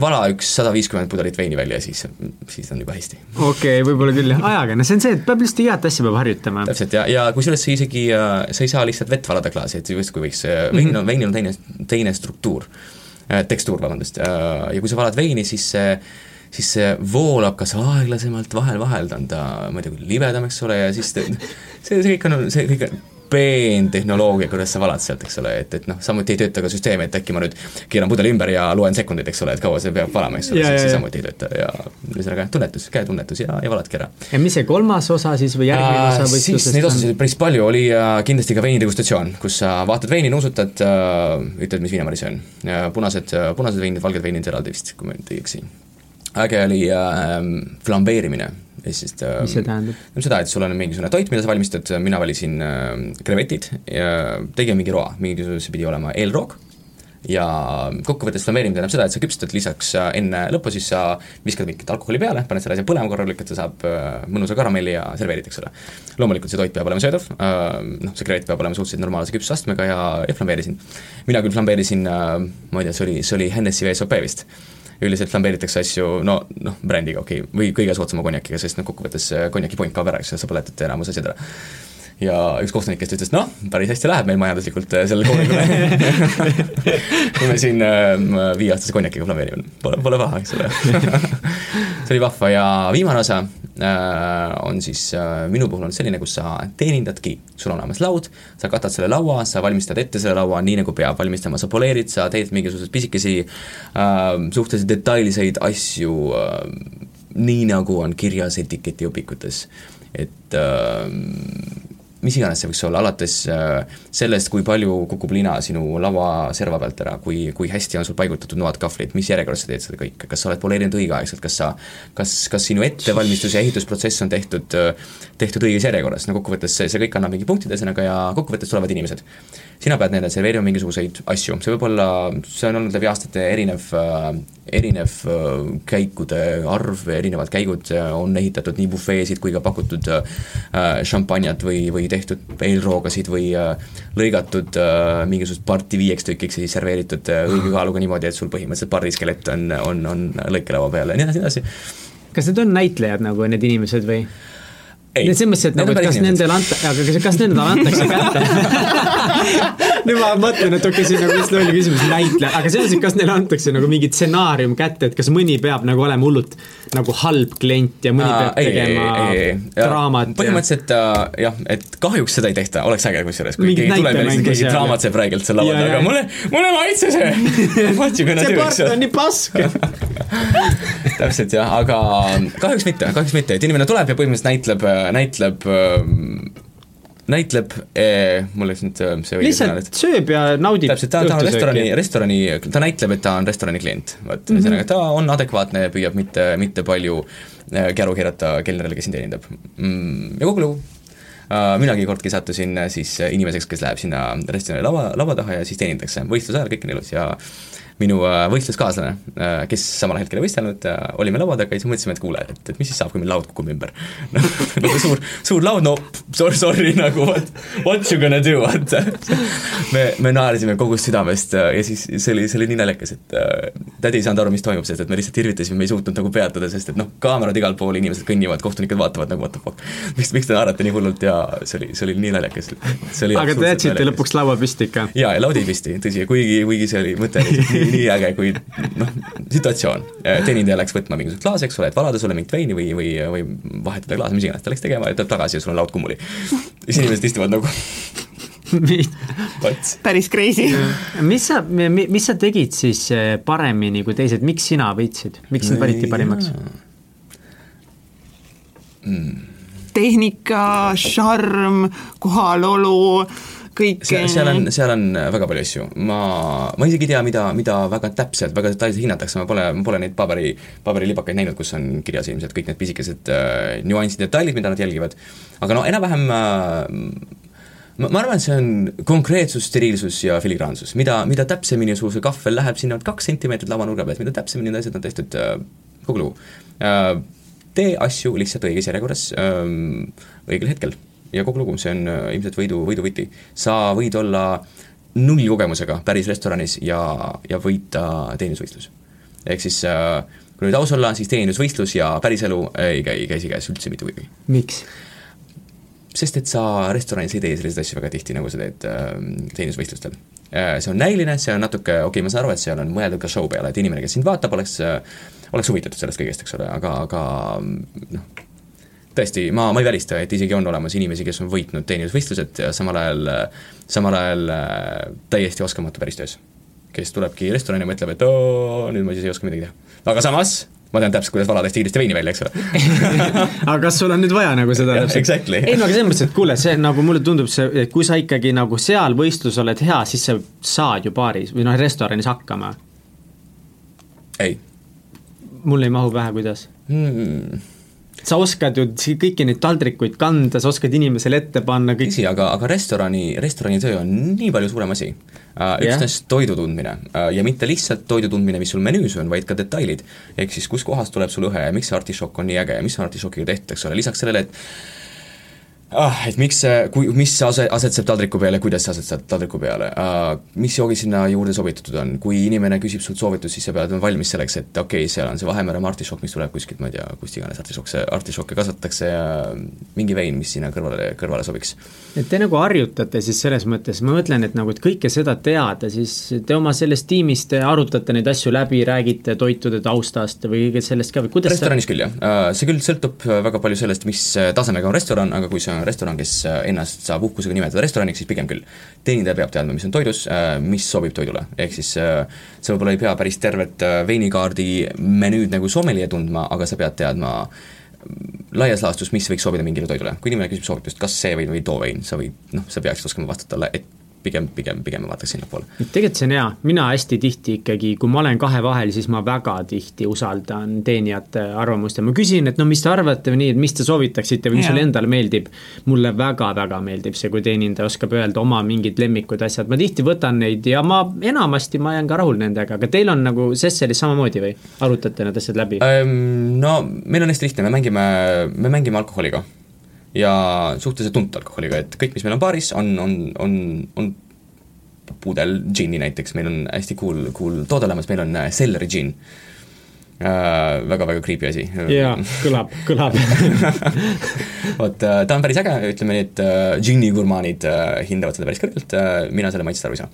C: vala üks sada viiskümmend pudelit veini välja, siis, siis on juba hästi.
A: okei okay,, võib-olla küll jah, ajaga, no see on see, et peab lihtsalt igat asja peab harjutama.
C: täpselt ja, ja kusjuures sa isegi, äh, sa ei saa lihtsalt vett valada klaasi, et justkui võiks, on, mhm. veinil on teine, teine struktuur, tekstuur, vabandust, ja kui sa valad veini, siis see siis see voolab kas aeglasemalt, vahel-vahel ta on ta, ma ei tea, libedam, eks ole, ja siis see, see kõik on, see kõik on peentehnoloogia, kuidas sa valad sealt, eks ole, et, et noh, samuti ei tööta ka süsteem, et äkki ma nüüd keeran pudeli ümber ja loen sekundeid, eks ole, et kaua see peab valama, eks ole, see, samuti ei tööta ja ühesõnaga tunnetus, käetunnetus ja, ja valadki ära.
A: ja mis see kolmas osa siis või järgmine osa
C: võistlusest siis neid osasid päris palju, oli äh, kindlasti ka veinidegustatsioon, kus sa vaatad veini, nuusutad äh,, ütled, mis viinamari see on. punased, punased veinid, valged veinid eraldi vist, kui ma nüüd ei eksi äge oli äh, flambeerimine, ehk siis
A: äh, mis see tähendab?
C: tähendab seda, et sul on mingisugune toit, mida sa valmistad, mina valisin äh, krevetid ja tegin mingi roa, mingisugune, see pidi olema eelroog, ja kokkuvõttes flameerimine tähendab seda, et sa küpsetad lisaks äh, enne lõppu, siis sa viskad mingit alkoholi peale, paned selle asja põlema korralikult, ta saab äh, mõnusa karamelli ja serveerid, eks ole. loomulikult see toit peab olema söödav, noh, see krevet peab olema suhteliselt normaalse küpsusastmega ja, ja flambeerisin. mina küll flambeerisin, ma ei tea, see oli, see oli Hennessy VSOP vist üldiselt flambeeritakse asju no, noh, brändiga okei okay., või kõige soodsama konjakiga, sest noh, kokkuvõttes konjaki point kaob ära, eks ju, sa põletad enamus asjad ära ja üks kohtunikest ütles, noh, päris hästi läheb meil majanduslikult äh, sellel koolil, kui me siin äh, viieaastase konjakiga flameerime, pole, pole paha, eks ole. See oli vahva. Ja viimane osa äh, on siis äh, minu puhul on selline, kus sa teenindadki, sul on olemas laud, sa katad selle laua, sa valmistad ette selle laua nii, nagu peab valmistama, sa poleerid, sa teed mingisuguseid pisikesi äh, suhteliselt detailseid asju äh, nii, nagu on kirjas etiketiõpikutes, et äh, mis iganes see võiks olla, alates äh, sellest, kui palju kukub lina sinu lauaserva pealt ära, kui, kui hästi on sul paigutatud noad, kahvlid, mis järjekorras sa teed seda kõike, kas sa oled poleerinud õigeaegselt, kas sa, kas, kas sinu ettevalmistus ja ehitusprotsess on tehtud, tehtud õiges järjekorras, no kokkuvõttes see, see kõik annab mingi punktid, ühesõnaga, ja kokkuvõttes tulevad inimesed. Sina pead neile serveerima mingisuguseid asju, see võib olla, see on olnud läbi aastate erinev, äh, erinev äh, käikude arv, erinevad käigud, äh, on ehitatud nii bufeesid kui ka pakutud šampanjat või, või tehtud eelroogasid või lõigatud mingisugust parti viieks tükiks ja siis serveeritud õige kaaluga niimoodi, et sul põhimõtteliselt pardiskelett on, on, on lõikelaua peal ja nii edasi, nii edasi.
A: kas need on näitlejad nagu, need inimesed või? selles mõttes, et nagu, et kas nendele anta-, aga kas, kas nendele antakse kätte nüüd ma mõtlen, et okei okay,, see on nagu lihtsalt loll küsimus, näitleja, aga selles et kas neile antakse nagu mingi stsenaarium kätte, et kas mõni peab nagu olema hullult nagu halb klient ja mõni Aa, peab ei, tegema draamat
C: põhimõtteliselt ja... Uh, jah, et kahjuks seda ei tehta, oleks äge kusjuures, kui keegi tuleb ja lihtsalt keegi draamatseb räigelt seal laua taga, mulle, mulle ei maitse see.
A: See part on nii pask
C: täpselt jah, aga kahjuks mitte, kahjuks mitte, et inimene tuleb ja põhimõtteliselt näitleb näitleb näitleb eh,, mul läks nüüd see
A: õige sõna nüüd. sööb ja naudib
C: täpselt, ta, ta on restorani, restorani, ta näitleb, et ta on restorani klient, vot mm -hmm. ühesõnaga, ta on adekvaatne, püüab mitte, mitte palju käru keerata kelnerile, kes sind teenindab mm,. Ja kogu lugu uh,. minagi kordki sattusin siis inimeseks, kes läheb sinna restorani lava, laua taha ja siis teenindatakse, võistluse ajal kõik on ilus ja minu äh, võistluskaaslane, äh, kes samal hetkel ei võistelnud, äh, olime laua taga ja siis mõtlesime, et kuule, et, et mis siis saab, kui meil laud kukub ümber. noh, nagu suur, suur laud, no sorry, sorry nagu what, what you gonna do, vaata. me, me naersime kogu südamest ja siis see oli, see oli nii naljakas, et tädi ei saanud aru, mis toimub, sest et me lihtsalt irvitasime, me ei suutnud nagu peatada, sest et noh, kaamerad igal pool, inimesed kõnnivad, kohtunikud vaatavad nagu what the fuck. miks, miks te naerate nii hullult ja see oli, see oli nii naljakas.
A: aga te jätsite lõpuks laua püsti ikka?
C: jaa, ja laud jäi püsti, tõsi, kuigi, kuigi see oli, mõte oli nii, nii äge, kui noh, situatsioon, teenindaja läks võtma mingisugust klaasi, eks ole, et valada sulle mingit veini või, või, või vahetada klaasi, mis iganes ta läks tegema ja tuleb tagasi ja sul on laud kummuli. siis inimesed istuvad nagu
B: päris crazy.
A: mis sa, mis sa tegid siis eh, paremini kui teised, miks sina võitsid, miks sind valiti parimaks?
B: Mm. tehnika, šarm, kohalolu kõik
C: seal, on, seal on väga palju asju, ma, ma isegi ei tea, mida, mida väga täpselt, väga detailselt hinnatakse, ma pole, ma pole neid paberi, paberilibakaid näinud, kus on kirjas ilmselt kõik need pisikesed äh, nüansid, detailid, mida nad jälgivad, aga no enam-vähem äh, ma, ma arvan, et see on konkreetsus, steriilsus ja filigraansus, mida, mida täpsemini sul see kahvel läheb sinna kaks sentimeetrit lavanurga pealt, mida täpsemini need asjad on tehtud äh,, kogu lugu. Äh,. tee asju lihtsalt õiges järjekorras äh,, õigel hetkel ja kogu lugu, see on äh, ilmselt võidu, võidu võti. sa võid olla nullkogemusega päris restoranis ja, ja võita teenindusvõistlus. ehk siis äh, kui nüüd aus olla, siis teenindusvõistlus ja päriselu ei käi käsikäes üldse mitte kuidagi.
A: miks?
C: sest et sa restoranis ei tee selliseid asju väga tihti, nagu sa teed äh, teenindusvõistlustel äh,. See on näiline, see on natuke, okei okay,, ma saan aru, et seal on mõeldud ka show peale, et inimene, kes sind vaatab, oleks äh, oleks huvitatud sellest kõigest, eks ole, aga, aga noh, tõesti, ma, ma ei välista, et isegi on olemas inimesi, kes on võitnud teenindusvõistlused ja samal ajal, samal ajal äh, täiesti oskamatu päristöös. kes tulebki restorani ja mõtleb, et oo, nüüd ma siis ei oska midagi teha. aga samas, ma tean täpselt, kuidas valada hästi kiiresti veini välja, eks ole
A: aga kas sul on nüüd vaja nagu seda
C: täpselt? Exactly.
A: ei no aga selles mõttes, et kuule, see nagu mulle tundub see, et kui sa ikkagi nagu seal võistlus oled hea, siis sa saad ju baaris või noh, restoranis hakkama.
C: ei.
A: mul ei mahu pähe, kuidas
C: hmm
A: sa oskad ju kõiki neid taldrikuid kanda, sa oskad inimesele ette panna kõik
C: tõsi, aga, aga restorani, restoranitöö on nii palju suurem asi uh,. üksnes yeah. toidu tundmine uh, ja mitte lihtsalt toidu tundmine, mis sul menüüs on, vaid ka detailid. ehk siis kuskohast tuleb sul õhe ja miks see artišokk on nii äge ja mis artišokiga tehtud, eks ole, lisaks sellele, et ah, et miks see, kui, mis ase-, asetseb taldriku peale, kuidas see asetseb taldriku peale uh,, mis joogid sinna juurde sobitatud on, kui inimene küsib sult soovitust, siis sa pead olema valmis selleks, et okei okay,, seal on see Vahemere artišokk, mis tuleb kuskilt, ma ei tea, kust iganes artišokk, artišokke kasvatatakse ja mingi vein, mis sinna kõrvale, kõrvale sobiks.
A: et te nagu harjutate siis selles mõttes, ma mõtlen, et nagu, et kõike seda teada, siis te oma selles tiimis, te arutate neid asju läbi, räägite toitude taustast või kõigest sellest ka või kuidas
C: restoranis sa... küll, jah. Uh, see küll sõltub väga palju sellest, mis tasemega on restoran, aga kui see on restoran, kes äh, ennast saab uhkusega nimetada restoraniks, siis pigem küll. teenindaja peab teadma, mis on toidus, äh, mis sobib toidule, ehk siis äh, sa võib-olla ei pea päris tervet veinikaardi menüüd nagu sommelje tundma, aga sa pead teadma mm, laias laastus, mis võiks sobida mingile toidule. kui inimene küsib soovitust, kas see vein või too vein, sa võid, noh, sa peaksid oskama vastata et pigem, pigem, pigem ma vaataks sinnapoole.
A: tegelikult see on hea, mina hästi tihti ikkagi, kui ma olen kahe vahel, siis ma väga tihti usaldan teenijate arvamust ja ma küsin, et no mis te arvate või nii, et mis te soovitaksite või mis sulle endale meeldib. mulle väga-väga meeldib see, kui teenindaja oskab öelda oma mingid lemmikud asjad, ma tihti võtan neid ja ma enamasti ma jään ka rahul nendega, aga teil on nagu Sesselis samamoodi või? Arutate need asjad läbi?
C: No meil on hästi lihtne, me mängime, me mängime alkoholiga ja suhteliselt tuntud alkoholiga, et kõik, mis meil on baaris, on, on, on, on pudel džinni näiteks, meil on hästi cool, cool toode olemas, meil on selleri džinn. äh, väga-väga creepy asi.
A: jaa, kõlab, kõlab
C: vot äh, ta on päris äge, ütleme nii, et äh, džinni gurmaanid äh, hindavad seda päris kõrgelt äh,, mina selle maitsest aru ei saa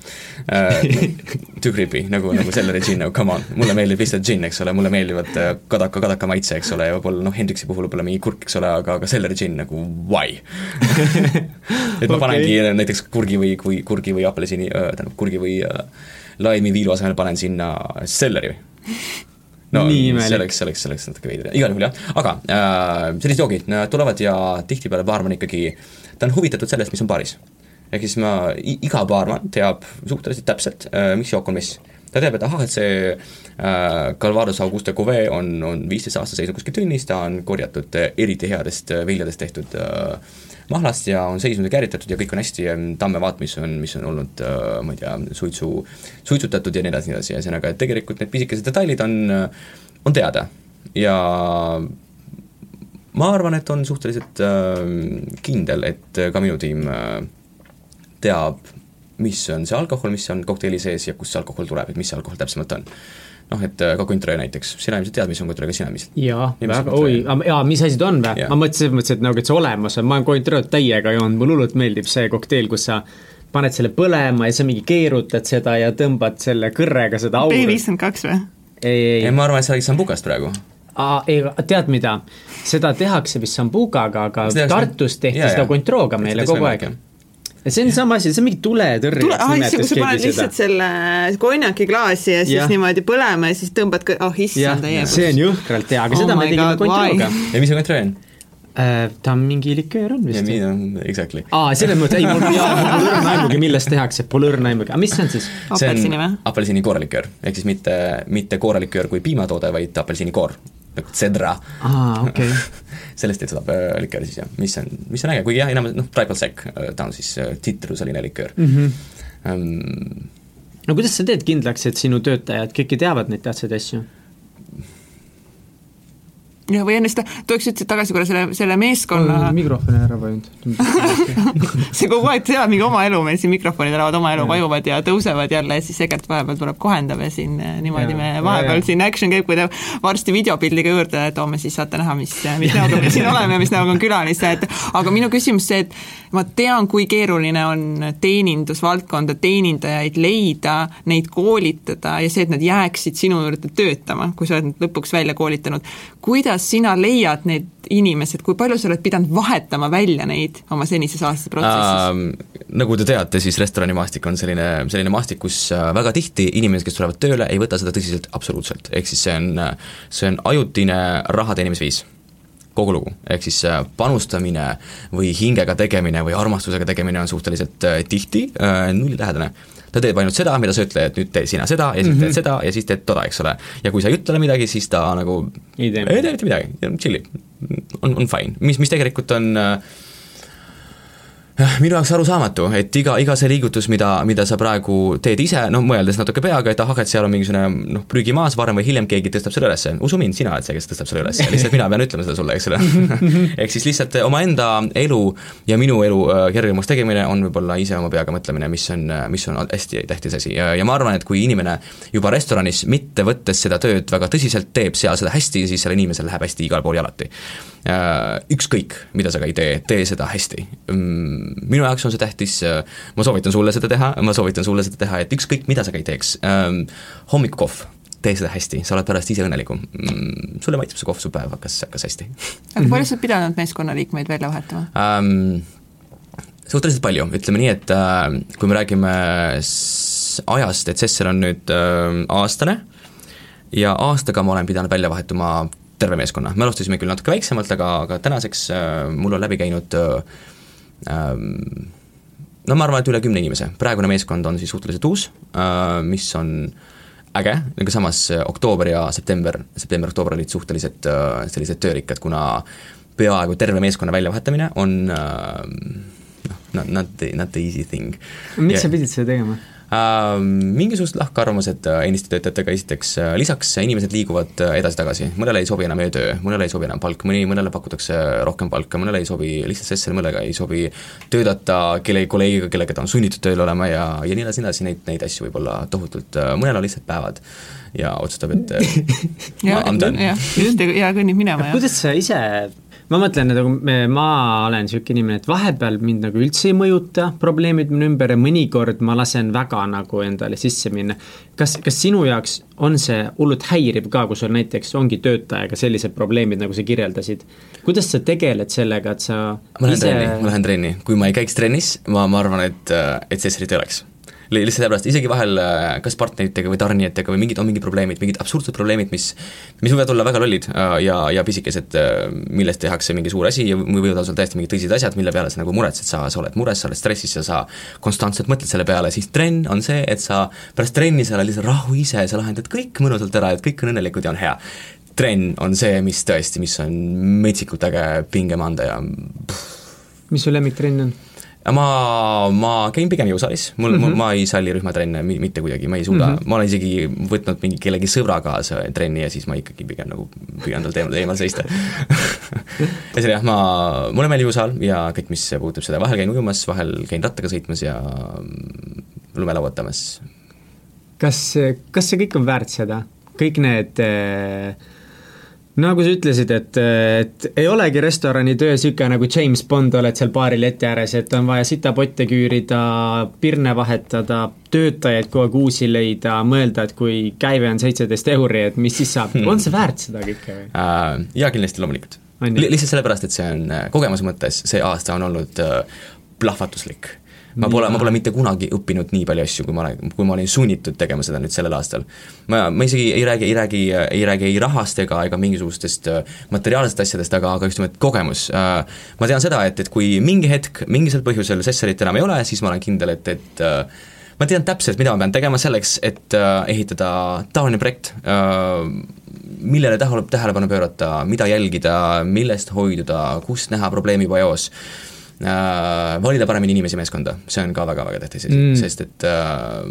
C: äh,. Too creepy, nagu, nagu selleri džinn, nagu come on, mulle meeldib lihtsalt džinn, eks ole, mulle meeldivad äh, kadaka, kadaka maitse, eks ole, ja võib-olla noh, Hendriksi puhul võib-olla mingi kurk, eks ole, aga, aga selleri džinn nagu why et ma okay. panengi näiteks kurgi või, kui kurgi või apelsini äh,, tähendab kurgi või äh, laimi viilu asemel panen sinna selleri no see oleks, see oleks, see oleks natuke veider, igal juhul jah, aga äh, sellised joogid tulevad ja tihtipeale baarman ikkagi, ta on huvitatud sellest, mis on baaris. ehk siis ma, iga baarman teab suhteliselt täpselt äh,, mis jook on mis. Ta teab, et ahah, et see äh, Calvados Auguste Cuvée on, on viisteist aasta seisnud kuskil tünnis, ta on korjatud äh, eriti headest äh, viljadest tehtud äh, mahlast ja on seisnud ja kääritatud ja kõik on hästi, tammevaat, mis on, mis on olnud äh, ma ei tea, suitsu, suitsutatud ja nii edasi, nii edasi, ühesõnaga, et tegelikult need pisikesed detailid on, on teada. Ja ma arvan, et on suhteliselt äh, kindel, et ka minu tiim äh, teab, mis on see alkohol, mis on kokteili sees ja kust see alkohol tuleb, et mis see alkohol täpsemalt on noh, et äh, ka kontröö näiteks, sina ilmselt tead, mis on kontröö, kas sina ilmselt?
A: jaa, väga, oi, jaa, mis asi ta on või? ma mõtlesin selles mõttes, et nagu, et see olemas on, ma olen kontrööd täiega joonud, mulle hullult meeldib see kokteil, kus sa paned selle põlema ja sa mingi keerutad seda ja tõmbad selle kõrrega seda auru.
B: B52 või?
A: ei, ei, ei.
C: ma arvan, et sa räägid Sambukast praegu.
A: Aa, ei, tead mida, seda tehakse vist Sambukaga, aga Tartus tehti seda Cointreau'ga meile kogu aeg see on sama asi, see on mingi tuletõrje
B: Tule,. ah, issand, kui sa paned lihtsalt selle konjaki klaasi ja siis ja. niimoodi põlema ja siis tõmbad, oh issand,
A: täiega. see on jõhkralt hea, aga oh seda me tegime Cointreau'ga.
C: ja mis see Cointreau on?
A: Äh, ta on mingi liköör on vist.
C: Exactly.
A: aa, selles mõttes, ei mul, pole õrna aimugi, millest tehakse, pole õrna aimugi, aga mis see on siis?
C: apelsini või? apelsini kooraliköör, ehk siis mitte, mitte kooraliköör kui piimatoode, vaid apelsini koor nagu Cedra
A: aa, okei okay.
C: sellest tehtud äh, liköör siis jah, mis on, mis on äge, kuigi jah, enam noh, Tribal Sec, ta on siis äh, tsitruseline liköör
A: mm. -hmm.
C: um,.
A: no kuidas sa teed kindlaks, et sinu töötajad kõiki teavad neid tähtsaid asju?
B: Ja või enne seda, tuleks üldse tagasi korra selle, selle meeskonna
A: mikrofoni ära vajunud.
B: see kogu aeg elab mingi oma elu, meil siin mikrofonid elavad oma elu, vajuvad ja tõusevad jälle ja siis Egert vahepeal tuleb kohendab ja siin eh, niimoodi
A: Jaa,
B: me vahepeal
A: jaa.
B: siin action käib, kui te varsti videopildiga juurde toome, siis saate näha, mis, mis näoga me siin oleme ja mis näoga on külalised. aga minu küsimus see, et ma tean, kui keeruline on teenindusvaldkonda teenindajaid leida, neid koolitada ja see, et nad jääksid sinu juurde töötama, kui sa oled nad lõpuks välja koolitanud. kuidas sina leiad need inimesed, kui palju sa oled pidanud vahetama välja neid oma senises aastaprotsessis?
C: Ähm, nagu te teate, siis restoranimaastik on selline, selline maastik, kus äh, väga tihti inimesed, kes tulevad tööle, ei võta seda tõsiselt absoluutselt, ehk siis see on, see on ajutine raha teenimisviis kogu lugu, ehk siis äh, panustamine või hingega tegemine või armastusega tegemine on suhteliselt äh, tihti äh, nullilähedane. ta teeb ainult seda, mida sa ütled, et nüüd tee sina seda ja siis mm -hmm. teed seda ja siis teed toda, eks ole. ja kui sa ei ütle talle midagi, siis ta nagu
A: Ei tee
C: mitte midagi, chill'ib, on, on fine, mis, mis tegelikult on äh, minu jaoks arusaamatu, et iga, iga see liigutus, mida, mida sa praegu teed ise, noh mõeldes natuke peaga, et ahah, et seal on mingisugune noh, prügi maas, varem või hiljem keegi tõstab selle ülesse, usu mind, sina oled see, kes tõstab selle ülesse, lihtsalt mina pean ütlema seda sulle, eks ole. ehk siis lihtsalt omaenda elu ja minu elu äh, kergemaks tegemine on võib-olla ise oma peaga mõtlemine, mis on, mis on hästi tähtis asi ja, ja ma arvan, et kui inimene juba restoranis mitte võttes seda tööd väga tõsiselt teeb seal seda hästi, siis sellel inimesel läheb hästi igal pool ja alati. Ükskõik, mida sa ka ei tee, tee seda hästi. Minu jaoks on see tähtis, ma soovitan sulle seda teha, ma soovitan sulle seda teha, et ükskõik, mida sa ka ei teeks, hommikukohv, tee seda hästi, sa oled pärast ise õnnelikum. sulle maitseb see kohv, su päev hakkas, hakkas hästi
B: aga palju sa oled pidanud meeskonnaliikmeid välja vahetama?
C: ähm, suhteliselt palju, ütleme nii, et äh, kui me räägime ajast, et Cessel on nüüd äh, aastane ja aastaga ma olen pidanud välja vahetuma terve meeskonna, me alustasime küll natuke väiksemalt, aga, aga tänaseks äh, mul on läbi käinud äh, ähm, no ma arvan, et üle kümne inimese, praegune meeskond on siis suhteliselt uus äh,, mis on äge, aga samas äh, oktoober ja september, september-oktoober olid suhteliselt äh, sellised töörikkad, kuna peaaegu terve meeskonna väljavahetamine on noh, not, not, not the easy thing.
A: miks sa pidid seda tegema?
C: Uh, mingisugused lahkarvamused uh, endiste töötajatega esiteks. Uh,, lisaks inimesed liiguvad edasi-tagasi, mõnele ei sobi enam öötöö, mõnele ei sobi enam palk, mõni, mõnele pakutakse rohkem palka, mõnele ei sobi lihtsalt sesse, mõnele ei sobi töötada kellegi kolleegiga, kellega ta on sunnitud tööl olema ja, ja nii edasi, nii edasi, neid, neid asju võib olla tohutult, mõnel on lihtsalt päevad ja otsustab, et
B: ja
C: I m done.
B: ja, ja kõnnib minema ja
A: kuidas sa ise, ma mõtlen, nagu ma olen niisugune inimene, et vahepeal mind nagu üldse ei mõjuta probleemid minu ümber ja mõnikord ma lasen väga nagu endale sisse minna. kas, kas sinu jaoks on see hullult häiriv ka, kui sul näiteks ongi töötajaga sellised probleemid, nagu sa kirjeldasid? kuidas sa tegeled sellega, et sa
C: ma lähen trenni, ma lähen trenni, kui ma ei käiks trennis, ma, ma arvan, et, et Cessarit ei oleks. Lihtsalt sellepärast, isegi vahel äh, kas partneritega või tarnijatega või mingid, on mingid probleemid, mingid absurdsed probleemid, mis mis võivad olla väga lollid äh, ja, ja pisikesed, millest tehakse mingi suur asi ja või võivad olla täiesti mingid tõsised asjad, mille peale sa nagu muretsed, sa, sa oled mures, sa oled stressis ja sa konstantselt mõtled selle peale, siis trenn on see, et sa pärast trenni sa oled lihtsalt rahu ise, sa lahendad kõik mõnusalt ära, et kõik on õnnelikud ja on hea trenn on see, mis tõesti, mis on metsikult äge pingemandaja
A: mis su lemmiktrenn on?
C: ma, ma käin pigem jõusaalis, mul mm, -hmm. ma ei salli rühmatrenne mi- mitte kuidagi, ma ei suuda mm, -hmm. ma olen isegi võtnud mingi kellegi sõbra kaasa trenni ja siis ma ikkagi pigem nagu püüan tal teemal, eemal seista. ühesõnaga jah, ma, mulle meeldib jõusaal ja kõik, mis puudutab seda, vahel käin ujumas, vahel käin rattaga sõitmas ja mm, lume lauatamas.
A: kas, kas see kõik on väärt seda? kõik need äh, nagu sa ütlesid, et, et ei olegi restoranitöö niisugune nagu James Bond, oled seal baari leti ääres, et on vaja sitapotte küürida, pirne vahetada, töötajaid kogu aeg uusi leida, mõelda, et kui käive on seitseteist euri, et mis siis saab, on see väärt seda kõike või?
C: Äh, jaa, kindlasti loomulikult lihtsalt sellepärast, et see on äh, kogemuse mõttes, see aasta on olnud äh, plahvatuslik. Ma pole, ma pole mitte kunagi õppinud nii palju asju, kui ma olen, kui ma olin sunnitud tegema seda nüüd sellel aastal. ma, ma isegi ei räägi, ei räägi, ei räägi ei rahast ega, ega mingisugustest äh, materiaalsetest asjadest, aga, aga just nimelt kogemus. ma tean seda, et, et kui mingi hetk mingisugusel põhjusel Cessarit enam ei ole, siis ma olen kindel, et, et äh, ma tean täpselt, mida ma pean tegema selleks, et äh, ehitada taoline projekt äh,, millele tähele, tähelepanu pöörata, mida jälgida, millest hoiduda, kust näha probleemi äh,, valida paremini inimesi meeskonda, see on ka väga-väga tähtis asi mm., sest et äh,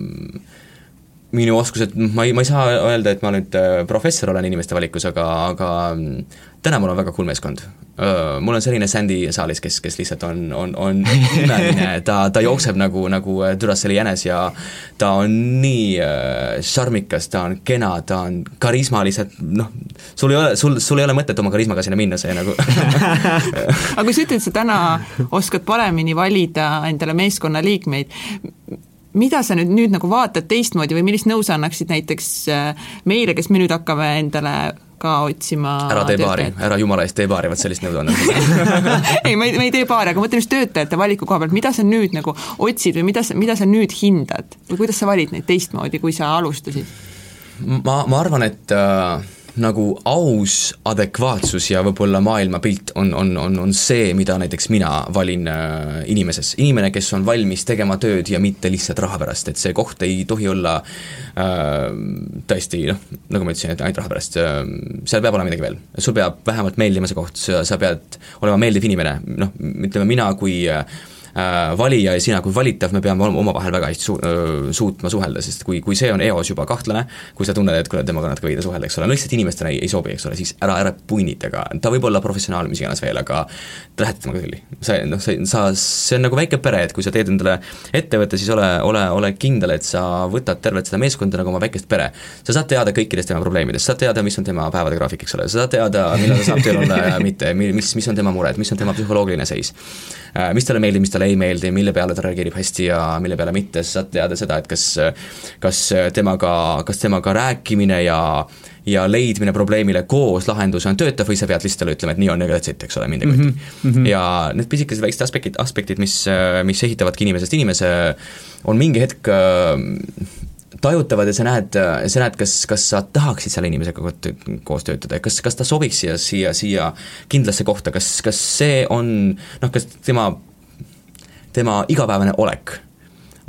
C: minu oskused, ma ei, ma ei saa öelda, et ma nüüd äh, professor olen inimeste valikus, aga, aga mm, täna mul on väga cool meeskond. Mul on selline Sandy saalis, kes, kes lihtsalt on, on, on imeline, ta, ta jookseb nagu, nagu äh, Duracell'i jänes ja ta on nii šarmikas äh,, ta on kena, ta on karisma lihtsalt noh, sul ei ole, sul, sul ei ole mõtet oma karismaga sinna minna, see nagu
B: aga kui sa ütled, sa täna oskad paremini valida endale meeskonna liikmeid, mida sa nüüd, nüüd nagu vaatad teistmoodi või millist nõu sa annaksid näiteks äh, meile, kes me nüüd hakkame endale ka otsima
C: ära tee baari, ära jumala eest tee baari, vot sellist nõu annan
B: ei, ma ei, ma ei tee baari, aga mõtlen just töötajate valiku koha pealt, mida sa nüüd nagu otsid või mida sa, mida sa nüüd hindad? Või kuidas sa valid neid teistmoodi, kui sa alustasid?
C: ma, ma arvan, et äh, nagu aus adekvaatsus ja võib-olla maailmapilt on, on, on, on see, mida näiteks mina valin äh, inimeses. inimene, kes on valmis tegema tööd ja mitte lihtsalt raha pärast, et see koht ei tohi olla äh, tõesti noh, nagu ma ütlesin, et ainult raha pärast äh,, seal peab olema midagi veel. sul peab vähemalt meeldima see koht, sa pead olema meeldiv inimene, noh, ütleme mina kui äh, valija ja sina kui valitav, me peame omavahel väga hästi su-, suutma suhelda, sest kui, kui see on eos juba kahtlane, kui sa tunned, et kuule, temaga on natuke veidi suhelda, eks ole, no lihtsalt inimestena ei, ei sobi, eks ole, siis ära, ära punni temaga, ta võib olla professionaal, mis iganes veel, aga te lähete temaga tülli. see, noh, see, sa, see on nagu väike pere, et kui sa teed endale ettevõtte, siis ole, ole, ole kindel, et sa võtad tervet seda meeskonda nagu oma väikest pere. sa saad teada kõikidest tema probleemidest, saad teada, mis on tema päevade graafik, eks ole, sa saad teada, millal ta saab tööl olla ja mitte, mis, mis on tema mured, mis on tema psühholoogiline seis. Äh, mis talle meeldib, mis talle ei meeldi, mille peale ta reageerib hästi ja mille peale mitte, sa saad teada seda, et kas kas temaga, kas temaga rääkimine ja ja leidmine probleemile koos lahendus on töötav või sa pead lihtsalt talle ütlema, et nii on ja that's it, eks ole, mind ei koti mm. -hmm. ja need pisikesed väiksed aspektid, aspektid, mis, mis ehitavadki inimesest inimese, on mingi hetk tajutavad ja sa näed, sa näed, kas, kas sa tahaksid selle inimesega koos töötada ja kas, kas ta sobiks siia, siia, siia kindlasse kohta, kas, kas see on noh, kas tema, tema igapäevane olek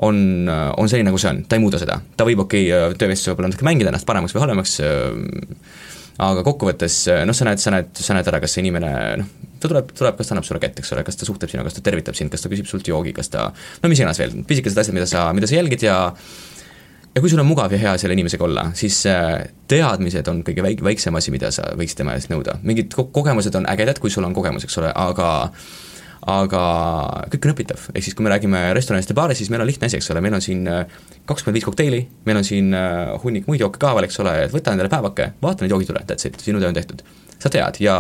C: on, on selline, nagu see on, ta ei muuda seda, ta võib okei okay,, töövestlusel võib-olla natuke mängida ennast paremaks või halvemaks, aga kokkuvõttes noh, sa näed, sa näed, sa näed ära, kas see inimene noh, ta tuleb, tuleb, kas ta annab sulle kätt, eks ole, kas ta suhtleb sinuga, kas ta tervitab sind, kas ta küsib sult joogi, kas ta no mis iganes veel, pisikesed asjad, mida sa, mida sa jälgid ja ja kui sul on mugav ja hea selle inimesega olla, siis äh, teadmised on kõige väik-, väiksem asi, mida sa võiksid tema eest nõuda. mingid ko-, kogemused on ägedad, kui sul on kogemus, eks ole, aga aga kõik on õpitav, ehk siis kui me räägime restoranist ja baarist, siis meil on lihtne asi, eks ole, meil on siin äh, kakskümmend viis kokteili, meil on siin äh, hunnik muid jooke ka veel, eks ole, et võta endale päevake, vaata neid joogid üle, that's it, sinu töö on tehtud. sa tead ja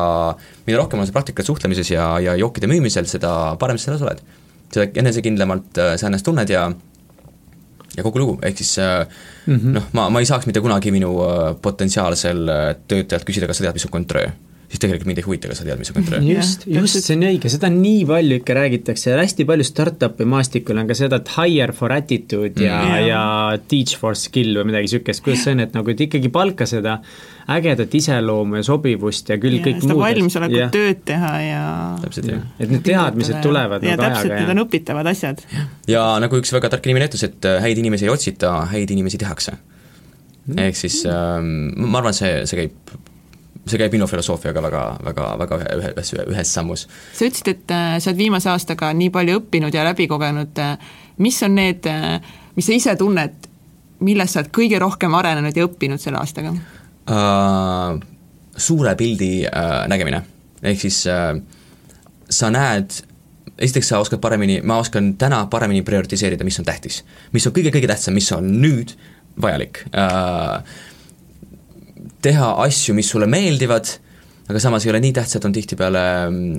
C: mida rohkem on sul praktikat suhtlemises ja, ja jookide müümisel, seda parem sa selles oled. seda enesekindlamalt sa ennast tunned ja ja kogu lugu, ehk siis mm -hmm. noh, ma, ma ei saaks mitte kunagi minu äh, potentsiaalsel äh, töötajalt küsida, kas sa tead, mis on kontröö siis tegelikult mind ei huvita, kas sa tead, mis on kontröö.
A: just, just, see on õige, seda nii palju ikka räägitakse ja hästi palju startup'i maastikul on ka seda, et hire for attitude ja mm., ja teach for skill või midagi niisugust, kuidas see on, et nagu, et ikkagi palka seda ägedat iseloomu ja sobivust ja küll ja, kõik
B: muud. valmisolekut tööd teha ja
C: täpselt, jah.
A: et need teadmised tulevad
B: ja, nagu täpselt, ajaga. Need on õpitavad asjad.
C: ja nagu üks väga tark inimene ütles, et äh, häid inimesi ei otsita, häid inimesi tehakse mm.. ehk siis ähm, ma arvan, see, see käib see käib minu filosoofiaga väga, väga, väga ühe, ühes, ühes sammus.
B: sa ütlesid, et äh, sa oled viimase aastaga nii palju õppinud ja läbi kogenud, mis on need, mis sa ise tunned, milles sa oled kõige rohkem arenenud ja õppinud selle aastaga?
C: äh, suure pildi äh, nägemine, ehk siis äh, sa näed, esiteks sa oskad paremini, ma oskan täna paremini prioritiseerida, mis on tähtis. mis on kõige-kõige tähtsam, mis on nüüd vajalik äh,. Teha asju, mis sulle meeldivad, aga samas ei ole nii tähtsad, on tihtipeale,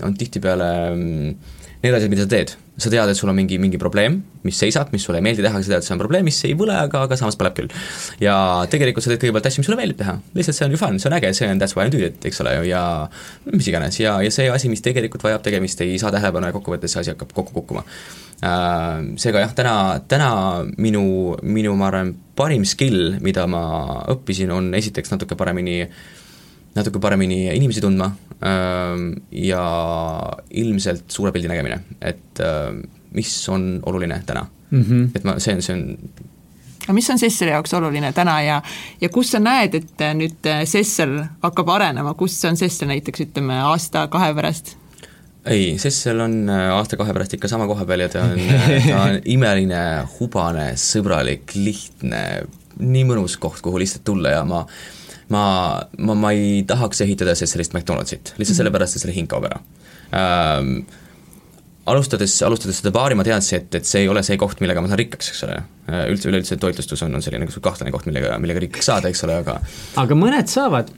C: on tihtipeale äh, need asjad, mida sa teed, sa tead, et sul on mingi, mingi probleem, mis seisab, mis sulle ei meeldi teha, aga sa tead, et see on probleem, mis ei põle, aga, aga samas põleb küll. ja tegelikult sa teed kõigepealt asju, mis sulle meeldib teha, lihtsalt see on ju fun, see on äge, see on that's why I do it, eks ole ju, ja mis iganes, ja, ja see asi, mis tegelikult vajab tegemist, ei saa tähelepanu ja kokkuvõttes see asi hakkab kokku kukkuma. Äh, seega jah, täna, täna minu, minu ma arvan, parim skill, mida ma õppisin, on esiteks natuke paremini natuke paremini inimesi tundma ähm, ja ilmselt suure pildi nägemine, et ähm, mis on oluline täna. mm. -hmm. et ma, see on, see on
B: aga mis on Sesseri jaoks oluline täna ja, ja kus sa näed, et nüüd Sessel hakkab arenema, kus on Sessel näiteks ütleme aasta-kahe pärast?
C: Ei, Sessel on aasta-kahe pärast ikka sama koha peal ja ta on, ta on imeline, hubane, sõbralik, lihtne, nii mõnus koht, kuhu lihtsalt tulla ja ma ma, ma, ma ei tahaks ehitada sellist McDonaldsit, lihtsalt -hmm. sellepärast, et selle hing kaob ära ähm, alustades, alustades seda baari ma teadsin, et, et see ei ole see koht, millega ma saan rikkaks, eks ole. Äh, üldse, üleüldse toitlustus on, on selline kahtlane koht, millega, millega rikkaks saada, eks ole, aga
A: aga mõned saavad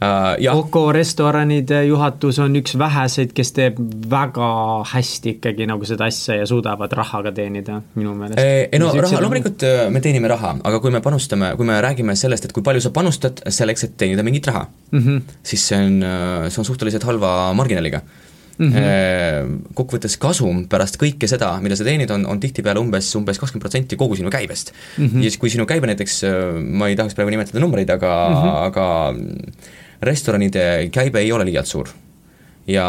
C: uh,.
A: Coco restoranide juhatus on üks väheseid, kes teeb väga hästi ikkagi nagu seda asja ja suudavad rahaga teenida, minu meelest.
C: ei no raha, loomulikult äh, me teenime raha, aga kui me panustame, kui me räägime sellest, et kui palju sa panustad selleks, et teenida mingit raha mm, -hmm. siis see on, see on suhteliselt halva marginaaliga mm -hmm. kokkuvõttes kasum pärast kõike seda, mida sa teenid, on, on tihtipeale umbes, umbes kakskümmend protsenti kogu sinu käibest mm. -hmm. ja siis, kui sinu käibe näiteks, ma ei tahaks praegu nimetada numbreid, aga mm, -hmm. aga restoranide käibe ei ole liialt suur. Ja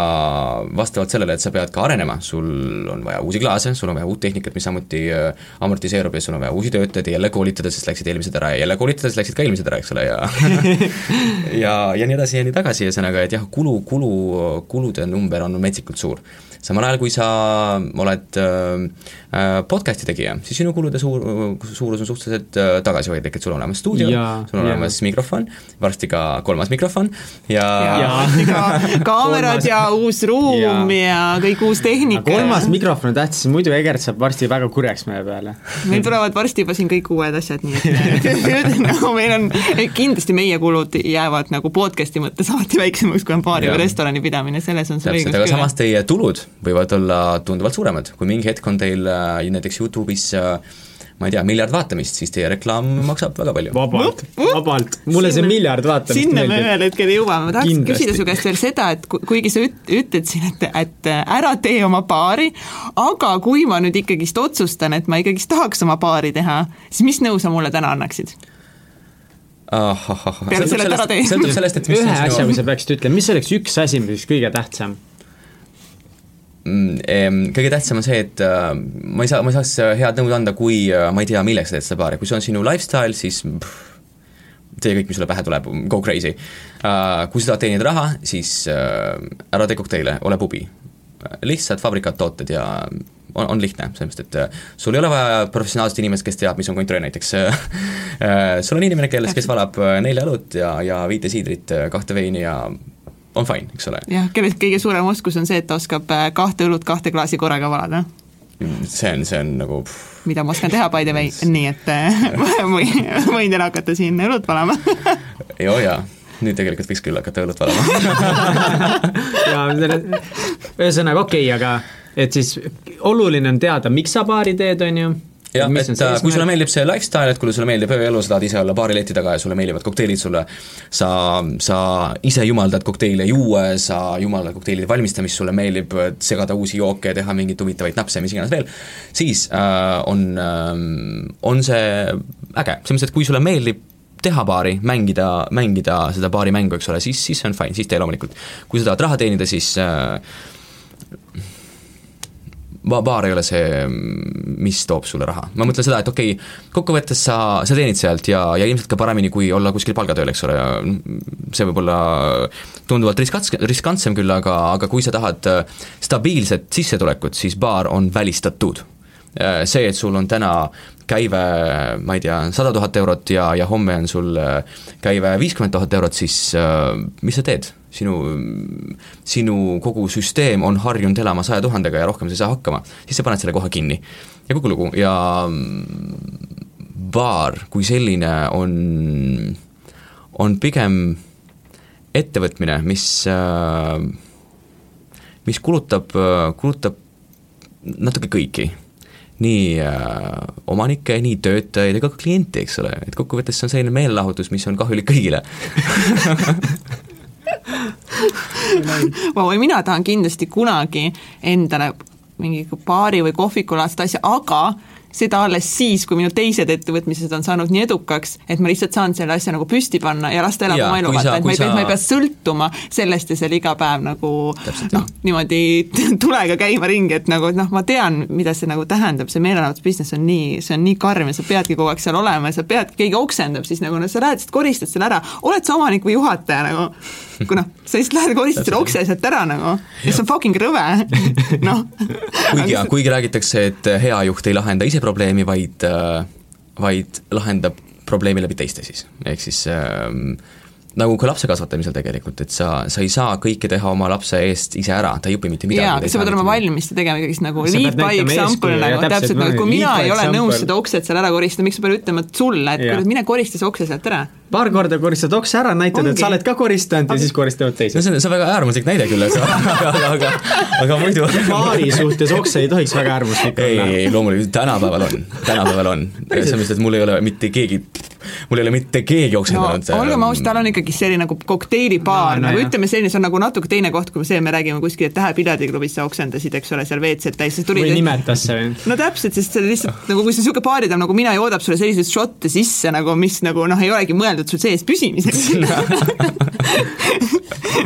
C: vastavalt sellele, et sa pead ka arenema, sul on vaja uusi klaase, sul on vaja uut tehnikat, mis samuti äh, amortiseerub ja sul on vaja uusi töötajaid ja jälle koolitada, sest läksid eelmised ära ja jälle koolitada, sest läksid ka eelmised ära, eks ole, ja ja, ja nii edasi ja nii tagasi, ühesõnaga, et jah, kulu, kulu, kulude number on metsikult suur samal ajal, kui sa oled äh, äh, podcast'i tegija, siis sinu kulude suur, suurus on suhteliselt äh, tagasihoidlik, et sul on olemas stuudio, sul on ja. olemas mikrofon, varsti ka kolmas mikrofon ja,
B: ja. ja. kaamerad ja uus ruum ja, ja kõik uus tehnika.
A: kolmas mikrofon on tähtis, muidu Egert saab varsti väga kurjaks meie peale.
B: meil tulevad varsti juba siin kõik uued asjad, nii et nagu meil on, kindlasti meie kulud jäävad nagu podcast'i mõttes alati väiksemaks, kui on baari või restorani pidamine, selles on sul õigus
C: küll. aga samas teie tulud võivad olla tunduvalt suuremad, kui mingi hetk on teil äh, näiteks Youtube'is äh, ma ei tea, miljard vaatamist, siis teie reklaam maksab väga palju.
A: vabalt, vabalt, mulle sinna, see miljard vaatamist
B: sinna meeldib. me ühel hetkel jõuame, ma tahaks küsida su käest veel seda, et kuigi sa üt-, ütled siin, et, et äh, ära tee oma baari, aga kui ma nüüd ikkagist otsustan, et ma ikkagist tahaks oma baari teha, siis mis nõu sa mulle täna annaksid?
C: peale selle, et ära tee. sõltub sellest, et
A: mis ühe asja, kui sa peaksid ütlema, mis oleks üks asi, mis kõige tähtsam?
C: Mm, kõige tähtsam on see, et äh, ma ei saa, ma ei saaks äh, head nõu anda, kui äh, ma ei tea, milleks sa teed seda baari, kui see on sinu lifestyle, siis pff, tee kõik, mis sulle pähe tuleb, go crazy. Kui sa tahad teenida raha, siis ära tee kokteile, ole pubi. lihtsad fabrikaattooted ja on, on lihtne, mõttes, et sul ei ole vaja professionaalset inimest, kes teab, mis on kontroll näiteks. Sul on inimene, kes, kes valab nelja õlut ja, ja viite siidrit, kahte veini ja on fine, eks ole.
B: jah, kellest kõige suurem oskus on see, et ta oskab äh, kahte õlut kahte klaasi korraga valada.
C: see on, see on nagu
B: mida ma oskan teha, by the way, nii et äh, võin, võin teile hakata siin õlut valama.
C: Joo jaa. Nüüd tegelikult võiks küll hakata õlut valama.
A: Ja ühesõnaga okei okay,, aga et siis oluline on teada, miks sa baari teed, on ju
C: jah, et äh, kui sulle meeldib see lifestyle, et kui sulle meeldib ööelu, sa tahad ise olla baari leti taga ja sulle meeldivad kokteilid sulle, sa, sa ise jumaldad kokteile juua, sa jumaldad kokteilide valmistamist, sulle meeldib segada uusi jooke, teha mingeid huvitavaid napse, mis iganes veel, siis äh, on äh,, on see äge, selles mõttes, et kui sulle meeldib teha baari, mängida, mängida seda baari mängu, eks ole, siis, siis see on fine, siis tee loomulikult. kui sa tahad raha teenida, siis äh, baar ei ole see, mis toob sulle raha. ma mõtlen seda, et okei okay,, kokkuvõttes sa, sa teenid sealt ja, ja ilmselt ka paremini, kui olla kuskil palgatööl, eks ole, see võib olla tunduvalt riskants-, riskantsem küll, aga, aga kui sa tahad stabiilset sissetulekut, siis baar on välistatud. See, et sul on täna käive, ma ei tea, sada tuhat eurot ja, ja homme on sul käive viiskümmend tuhat eurot, siis mis sa teed? sinu, sinu kogu süsteem on harjunud elama saja tuhandega ja rohkem sa ei saa hakkama, siis sa paned selle kohe kinni. ja kogu lugu ja baar kui selline on, on pigem ettevõtmine, mis, mis kulutab, kulutab natuke kõiki nii äh, omanikke, nii töötajaid ega ka kliente, eks ole, et kokkuvõttes see on selline meelelahutus, mis on kahjulik kõigile.
B: Vau, mina tahan kindlasti kunagi endale mingi baari või kohvikulaadset asja, aga seda alles siis, kui minu teised ettevõtmised on saanud nii edukaks, et ma lihtsalt saan selle asja nagu püsti panna ja lasta elada oma elu, vaata, et ma ei pea, ma ei pea sõltuma sellest ja seal iga päev nagu noh, niimoodi tulega käima ringi, et nagu, noh, ma tean, mida see nagu tähendab, see meelelahutusbusiness on nii, see on nii karm ja sa peadki kogu aeg seal olema ja sa pead, keegi oksendab, siis nagu noh, sa lähed, koristad selle ära, oled sa omanik või juhataja nagu, kui noh, sa lihtsalt lähed koristad selle okse sealt ära nagu ja see on fucking rõve, noh.
C: kuigi, kuigi räägitakse, et hea juht ei lahenda ise probleemi, vaid, vaid lahendab probleemi läbi teiste siis, ehk siis ähm, nagu ka lapse kasvatamisel tegelikult, et sa, sa ei saa kõike teha oma lapse eest ise ära, ta ei õpi mitte midagi.
B: jaa, aga sa pead olema valmis seda tegema ikkagist nagu lead by example nagu
A: täpselt, no,
B: nagu, kui mina ei ole nõus
A: example.
B: seda okset seal ära koristama, miks sa pead ütlema sulle, et kuule, mine korista see okse sealt ära
A: paar korda koristad okse ära, näitad, et sa oled ka koristanud ja siis koristavad
C: no
A: teised.
C: see on, see on väga äärmuslik näide küll, aga, aga, aga, aga, muidu
A: paari suhtes okse ei tohiks väga äärmuslik
C: ei,
A: olla.
C: ei loomulikult tänapäeval on, tänapäeval on. selles mõttes, et mul ei ole mitte keegi, mul ei ole mitte keegi
B: no
C: oksendanud
B: olgem ausad, tal on ikkagi selline nagu kokteilibaar
A: No, no
B: no, nagu
A: jah.
B: ütleme selline, see on nagu natuke teine koht, kui see, me räägime kuskil, et Tähe piljadiklubis sa oksendasid, eks ole, seal WC-d täis, siis tuli
A: või nimetas see või?
B: no täpselt, sest see lihtsalt nagu kui see niisugune baaridaam nagu mina joodab sulle selliseid šotte sisse nagu, mis nagu noh, ei olegi mõeldud sul sees püsimiseks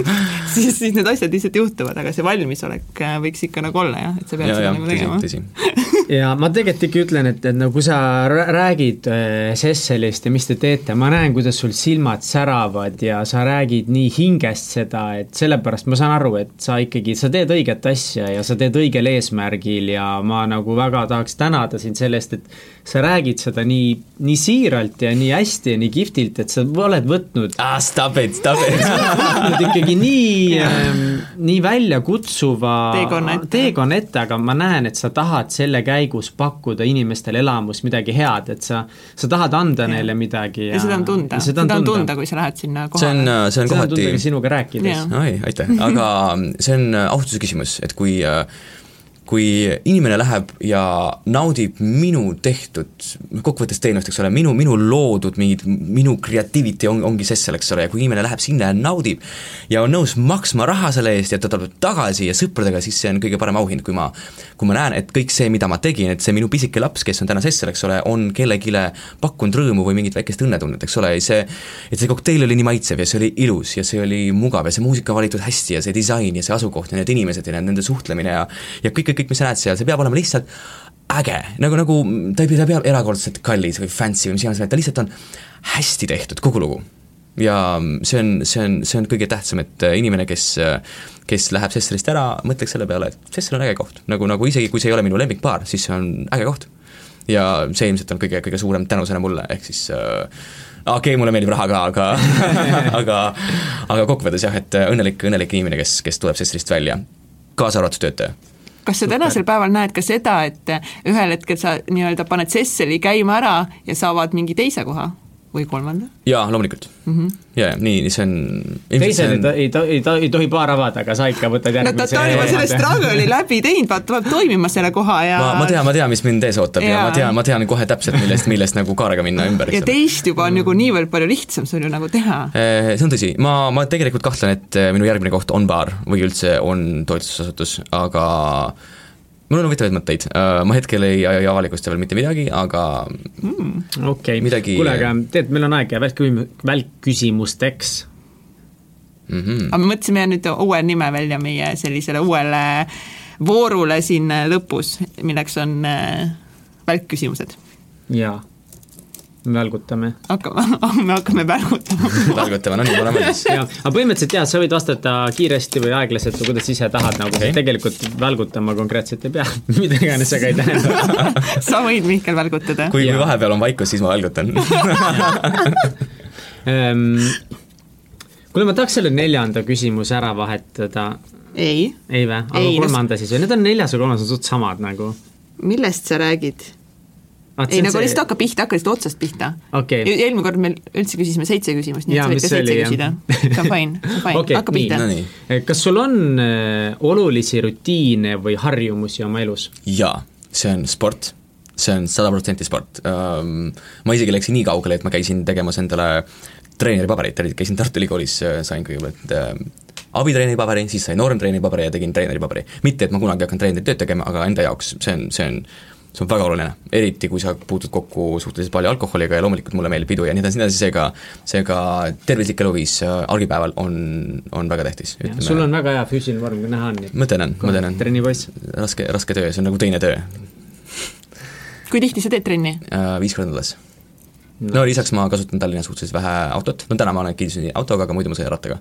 B: siis, siis need asjad lihtsalt juhtuvad, aga see valmisolek äh, võiks ikka nagu olla jah, et sa pead
C: ja,
B: seda
C: ja
B: nagu tegema.
A: ja ma tegelikult ikka ütlen, et, et no kui sa rää- räägid äh, Sesselist ja mis te teete, ma näen, kuidas sul silmad säravad ja sa räägid nii hingest seda, et sellepärast ma saan aru, et sa ikkagi, sa teed õiget asja ja sa teed õigel eesmärgil ja ma nagu väga tahaks tänada sind selle eest, et sa räägid seda nii, nii siiralt ja nii hästi ja nii kihvtilt, et sa oled võtnud
C: ah, stop it, stop it
A: võtnud ikkagi nii ähm, nii väljakutsuva
B: Teekonna ette.
A: teekonna ette, aga ma näen, et sa tahad selle käigus pakkuda inimestele elamus midagi head, et sa, sa tahad anda
B: Ja.
A: neile midagi ja,
B: ja seda on tunda,
A: ja
B: seda on tunda, kui sa lähed sinna
C: see on,
B: kohale.
C: see on
A: seda on
C: kohati
A: tunda sinuga rääkides.
C: Oi, aitäh, aga see on austuse küsimus, et kui kui inimene läheb ja naudib minu tehtud, kokkuvõttes teenust, eks ole, minu, minu loodud mingid, minu creativity on, ongi Sessel, eks ole, ja kui inimene läheb sinna ja naudib ja on nõus maksma raha selle eest ja ta tuleb tagasi ja sõpradega, siis see on kõige parem auhind, kui ma kui ma näen, et kõik see, mida ma tegin, et see minu pisike laps, kes on täna Sessel, eks ole, on kellelegi pakkunud rõõmu või mingit väikest õnnetunnet, eks ole, ja see et see kokteil oli nii maitsev ja see oli ilus ja see oli mugav ja see muusika valitud hästi ja see disain ja see asukoht ja need inimesed ja nende suhtlemine ja ja kõik, kõik, kõik, mis sa näed seal, see peab olema lihtsalt äge, nagu, nagu ta ei pea, ta peab erakordselt kallis või fancy või mis iganes, ta lihtsalt on hästi tehtud, kogu lugu. ja see on, see on, see on kõige tähtsam, et äh, inimene, kes kes läheb Sesselist ära, mõtleks selle peale, et Sessel on äge koht, nagu, nagu isegi kui see ei ole minu lemmikbaar, siis see on äge koht. ja see ilmselt on kõige, kõige suurem tänusõna mulle, ehk siis äh, okei okay,, mulle meeldib raha ka, aga aga aga kokkuvõttes jah, et õnnelik, õnnelik inimene, kes, kes tuleb Sesselist välja, kaasa arvatud töötaja
B: kas sa tänasel päeval näed ka seda, et ühel hetkel sa nii-öelda paned Sesseli käima ära ja saavad mingi teise koha või kolmanda?
C: jaa, loomulikult mm. -hmm. jaa, jaa, nii, see on
A: teisel ei to- ei to- ei to- ei tohi baar avada, aga sa ikka võtad
B: no ta,
A: järgmise
B: ta on juba selle struggle'i läbi teinud, vaata, peab toimima selle koha ja
C: ma, ma tean, ma tean, mis mind ees ootab ja, ja ma tean, ma tean kohe täpselt, millest, millest nagu kaarega minna ümber,
B: ja teist juba on nagu niivõrd palju lihtsam sul ju nagu teha.
C: Eh, see on tõsi, ma, ma tegelikult kahtlen, et eh, minu järgmine koht on baar või üldse on toitlustusasutus, aga mul on huvitavaid mõtteid, ma hetkel ei, ei avalikusta veel mitte midagi, aga
A: okei
C: midagi-
A: kuule, aga tead, meil on aega välkküsim-, välkküsimusteks.
C: mm -hmm.
B: aga me mõtlesime nüüd uue nime välja meie sellisele uuele voorule siin lõpus, milleks on äh, välkküsimused.
A: jaa, välgutame.
B: hakkame, me hakkame välgutama.
C: välgutama, no nii, valmis.
A: jaa, aga põhimõtteliselt jaa, sa võid vastata kiiresti või aeglaselt või kuidas ise tahad, nagu okay. tegelikult välgutama konkreetselt ei pea mida iganes see ka ei tähenda.
B: sa võid, Mihkel, välgutada.
C: kui, kui vahepeal on vaikus, siis ma välgutan
A: Ehm, kuule, ma tahaks selle neljanda küsimuse ära vahetada.
B: ei,
A: ei vä? aga
B: Ei, no
A: kolmanda siis või? Need on neljas ja kolmas on suht samad nagu.
B: millest sa räägid? Ei, nagu lihtsalt hakka pihta, hakka lihtsalt otsast pihta.
A: Okei.
B: eelmine kord meil üldse küsisime seitse küsimust, nii et sa võid
A: mis
B: ka
A: see
B: seitse
A: oli,
B: küsida. see on fine, see on fine
A: Okei,
B: hakka pihta
C: no nii.
A: kas sul on äh, olulisi rutiine või harjumusi oma elus?
C: jaa, see on sport, see on sada protsenti sport um, ma isegi läksin nii kaugele, et ma käisin tegemas endale treeneripaberit, käisin Tartu Ülikoolis, sain kõigepealt äh, abitreeneri paberi, siis sain nooremtreeneri paberi ja tegin treeneri paberi. mitte, et ma kunagi hakkan treeneri tööd tegema, aga enda jaoks see on, see on see on väga oluline, eriti kui sa puutud kokku suhteliselt palju alkoholiga ja loomulikult mulle meeldib pidu ja nii edasi, nii edasi, seega seega tervislik eluviis äh, argipäeval on, on väga tähtis.
A: sul on väga hea füüsiline vorm, kui näha on.
C: ma tänan, ma tänan.
A: trennipoiss.
C: raske, raske töö, see on nagu teine töö.
B: kui tihti sa teed trenni
C: uh,? Viis korda nädalas no.. no lisaks ma kasutan Tallinnas suhteliselt vähe autot, no täna ma olen kinni autoga, aga muidu ma sõidan rattaga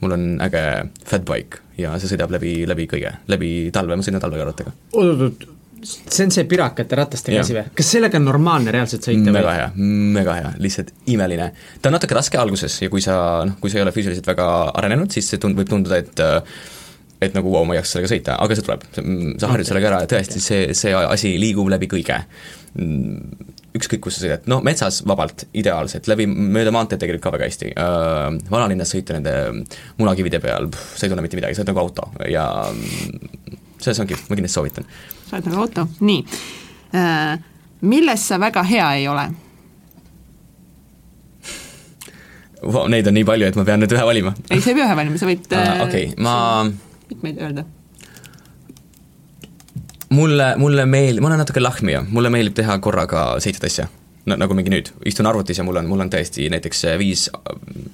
C: mul on äge fatbike ja see sõidab läbi, läbi kõige, läbi talve, ma sõidan talvega rattaga.
A: oot-oot, see on see pirakate ratastega asi või? kas sellega on normaalne reaalselt sõita
C: mega hea, mega hea, lihtsalt imeline. ta on natuke raske alguses ja kui sa, noh, kui sa ei ole füüsiliselt väga arenenud, siis see tund-, võib tunduda, et et nagu vau ma ei jaksa sellega sõita, aga see tuleb, sa harjud sellega ära ja tõesti, see, see asi liigub läbi kõige. Ükskõik, kus sa sõidad, no metsas vabalt, ideaalselt, läbi, mööda maanteed tegelikult ka väga hästi. Äh,, vanalinnas sõita nende munakivide peal, sa ei tunne mitte midagi, sa oled nagu auto ja selles ongi, ma kindlasti soovitan.
B: sa oled nagu auto, nii äh,. milles sa väga hea ei ole?
C: Wow, neid on nii palju, et ma pean nüüd ühe valima.
B: ei, sa ei pea ühe valima, sa võid
C: uh, okei okay,, ma
B: mitmeid öelda
C: mulle, mulle meeldib, ma olen natuke lahmija, mulle meeldib teha korraga seitset asja. No nagu mingi nüüd, istun arvutis ja mul on, mul on tõesti näiteks viis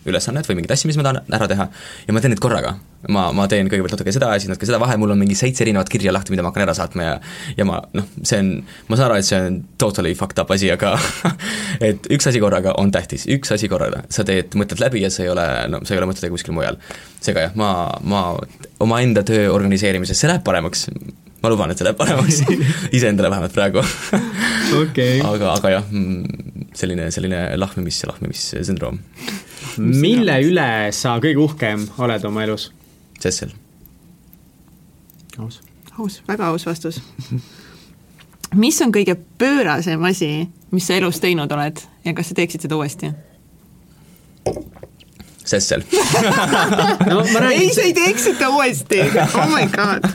C: ülesannet või mingit asja, mis ma tahan ära teha. Ja ma teen neid korraga. ma, ma teen kõigepealt natuke seda ja siis natuke seda, vahel mul on mingi seitse erinevat kirja lahti, mida ma hakkan ära saatma ja ja ma noh, see on, ma saan aru, et see on totally fucked up asi, aga et üks asi korraga on tähtis, üks asi korraga, sa teed, mõtled läbi ja see ei ole, no sa ei ole mõtet teha kuskil mujal. seega jah, ma, ma omaenda töö organiseerimises, see läheb paremaks, ma luban, et see läheb paremaks iseendale vähemalt praegu
A: okay.
C: aga, aga jah, mm, selline, selline lahmimis, lahmimissündroom.
A: mille üle sa kõige uhkem oled oma elus?
C: Cecil.
A: aus.
B: aus, väga aus vastus mis on kõige pöörasem asi, mis sa elus teinud oled ja kas sa teeksid seda uuesti?
C: Cecil
B: no, räägin, ei, sa ei teeks seda uuesti, oh my god.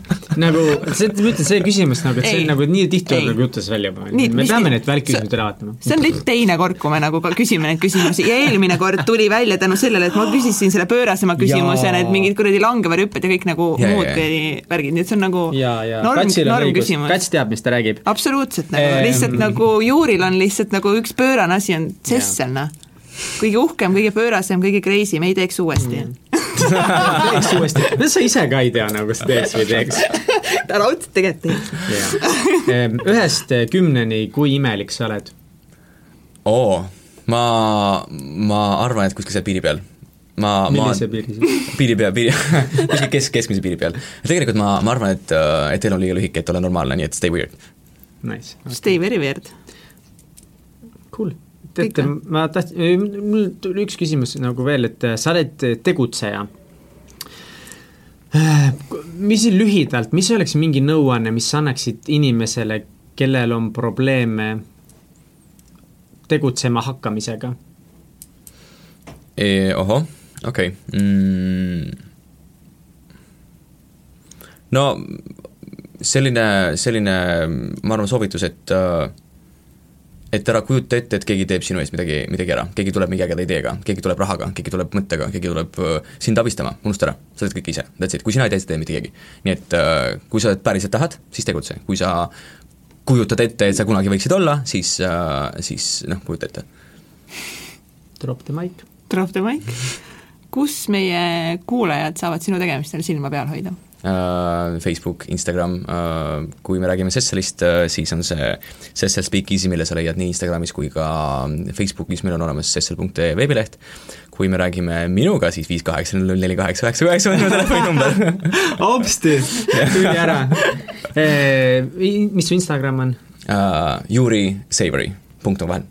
A: Nagu see, ma ütlen, see küsimus nagu, et see ei, nagu nii tihti tuleb nagu jutus välja juba, me peame need välkküsimused üle vaatama.
B: see on nüüd teine kord, kui me nagu küsime neid küsimusi. Ja eelmine kord tuli välja tänu sellele, et ma küsisin selle pöörasema küsimuse need mingid kuradi langevad hüpped ja kõik nagu ja, muud värgid, nii et see on nagu
A: ja, ja. norm, norm küsimus. Kats teab, mis ta räägib.
B: absoluutselt nagu. Ehm..., lihtsalt nagu juuril on lihtsalt nagu üks pöörane asi on Cessel, noh kõige uhkem, kõige pöörasem, kõige crazy, me ei teeks uuesti mm.
A: teeks uuesti, no sa ise ka ei tea nagu kas teeks või teeks.
B: ta raudselt tegelikult
A: teeks. Ehm, ühest kümneni, kui imelik sa oled?
C: oo, ma, ma arvan, et kuskil seal piiri peal ma,
A: millise ma, piiri siis?
C: piiri peal, piiri, kuskil kesk, keskmise piiri peal. tegelikult ma, ma arvan, et, et elu on liiga lühike, et olla normaalne, nii et stay weird.
A: Nice
B: okay.. Stay very weird.
A: Cool teate, ma tahtsin, mul tuli üks küsimus nagu veel, et sa oled tegutseja. mis lühidalt, mis oleks mingi nõuanne, mis sa annaksid inimesele, kellel on probleeme tegutsema hakkamisega?
C: E, ohoh, okei okay. mm.. no selline, selline, ma arvan, soovitus, et uh, et ära kujuta ette, et keegi teeb sinu eest midagi, midagi ära, keegi tuleb mingi ägeda ideega, keegi tuleb rahaga, keegi tuleb mõttega, keegi tuleb sind abistama, unusta ära, sa teed kõik ise, that's it, kui sina ei tee, siis ei tee mitte keegi. nii et kui sa päriselt tahad, siis tegutse, kui sa kujutad ette, et sa kunagi võiksid olla, siis siis noh, kujuta ette.
A: Drop the mic.
B: Drop the mic. kus meie kuulajad saavad sinu tegemistel silma peal hoida?
C: Äh, Facebook, Instagram, äh, kui me räägime Sesselist, äh, siis on see Sessel Speakeasy, mille sa leiad nii Instagramis kui ka Facebookis, meil on olemas sessel.ee veebileht, kui me räägime minuga, siis viis kaheksa null null neli kaheksa üheksa kaheksa on minu telefoninumber
A: hopsti, tuli ära. Mis su Instagram on?
C: Uh,? Juri Savory, punkt on vahel.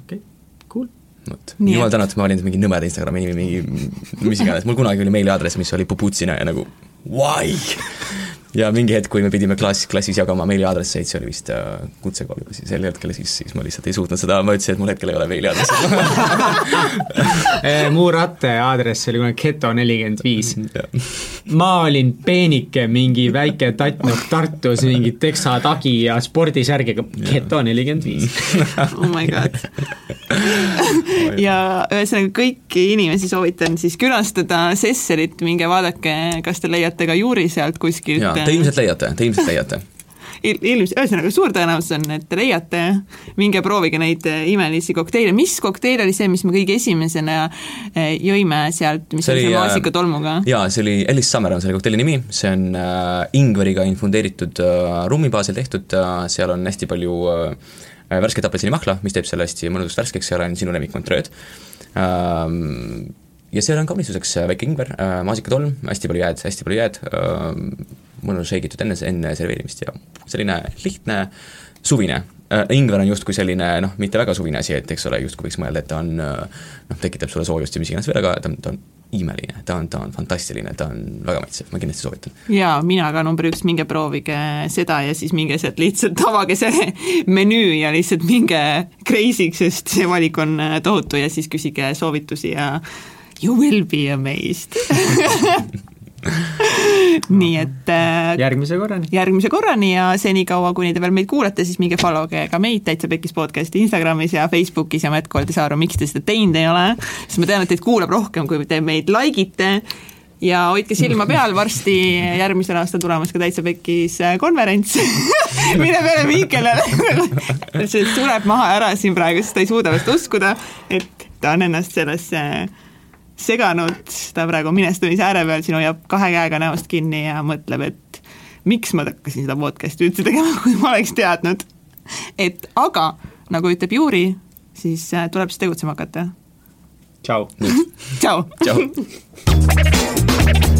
A: okei okay cool.
C: vot, jumal tänatud, ma valin mingi nõmeda Instagrami nimi, mingi mis iganes, mul kunagi oli meiliaadress, mis oli Puputsina ja nagu why ja mingi hetk, kui me pidime klass, klassis jagama meiliaadresseid, see oli vist äh, kutsekool. Juba siis sel hetkel, siis, siis ma lihtsalt ei suutnud seda, ma ütlesin, et mul hetkel ei ole meiliaadressi.
A: Eh, mu ratte aadress oli kunagi geto nelikümmend viis. ma olin peenike, mingi väike tatt nagu Tartus, mingi teksatagi ja spordisärgiga, geto nelikümmend viis.
B: oh my god. Ja ühesõnaga kõiki inimesi soovitan siis külastada Sesserit, minge vaadake, kas te leiate ka Juuri sealt kuskilt
C: te ilmselt leiate, te ilmselt leiate
B: ilmselt, ühesõnaga suur tõenäosus on, et te leiate, minge proovige neid äh, imelisi kokteile, mis kokteil oli see, mis me kõige esimesena äh, jõime sealt, mis see oli see maasikatolmuga?
C: jaa, see oli Alice Summer on selle kokteili nimi, see on äh, ingveriga infundeeritud äh, rummi baasil tehtud äh,, seal on hästi palju äh, värsket apelsinimahla, mis teeb selle hästi mõnusaks värskeks, seal on sinu lemmik Montreux'd ähm,. Ja seal on kaunistuseks väike ingver äh,, maasikatolm, hästi palju jääd, hästi palju jääd äh,, mõnus šeigitud enne, enne serveerimist ja selline lihtne suvine äh,. ingver on justkui selline noh, mitte väga suvine asi, et eks ole, justkui võiks mõelda, et ta on äh, noh, tekitab sulle soojust ja mis iganes veel, aga ta on, ta on imeline, ta on, ta on fantastiline, ta on väga maitsev, ma kindlasti soovitan.
B: jaa, mina ka number üks, minge proovige seda ja siis minge sealt lihtsalt avage see menüü ja lihtsalt minge crazy'ks, sest see valik on äh, tohutu ja siis küsige soovitusi ja you will be amazed. Nii et äh,
A: järgmise korrani.
B: järgmise korrani ja senikaua, kuni te veel meid kuulate, siis minge followge ka meid, Täitsa Pekkis podcasti Instagramis ja Facebookis ja ma jätkuvalt ei saa aru, miks te seda teinud ei ole, sest ma tean, et teid kuulab rohkem, kui te meid like ite ja hoidke silma peal, varsti järgmisel aastal tulemas ka Täitsa Pekkis äh, konverents. Mille peale Mihkel sureb maha ära siin praegu, sest ta ei suuda vast uskuda, et ta on ennast sellesse seganud, ta praegu on minestumise ääre peal, siin hoiab kahe käega näost kinni ja mõtleb, et miks ma hakkasin seda podcast'i üldse tegema, kui ma oleks teadnud. et aga, nagu ütleb Juuri, siis äh, tuleb siis tegutsema hakata.
A: tšau.
C: tšau.
B: tšau.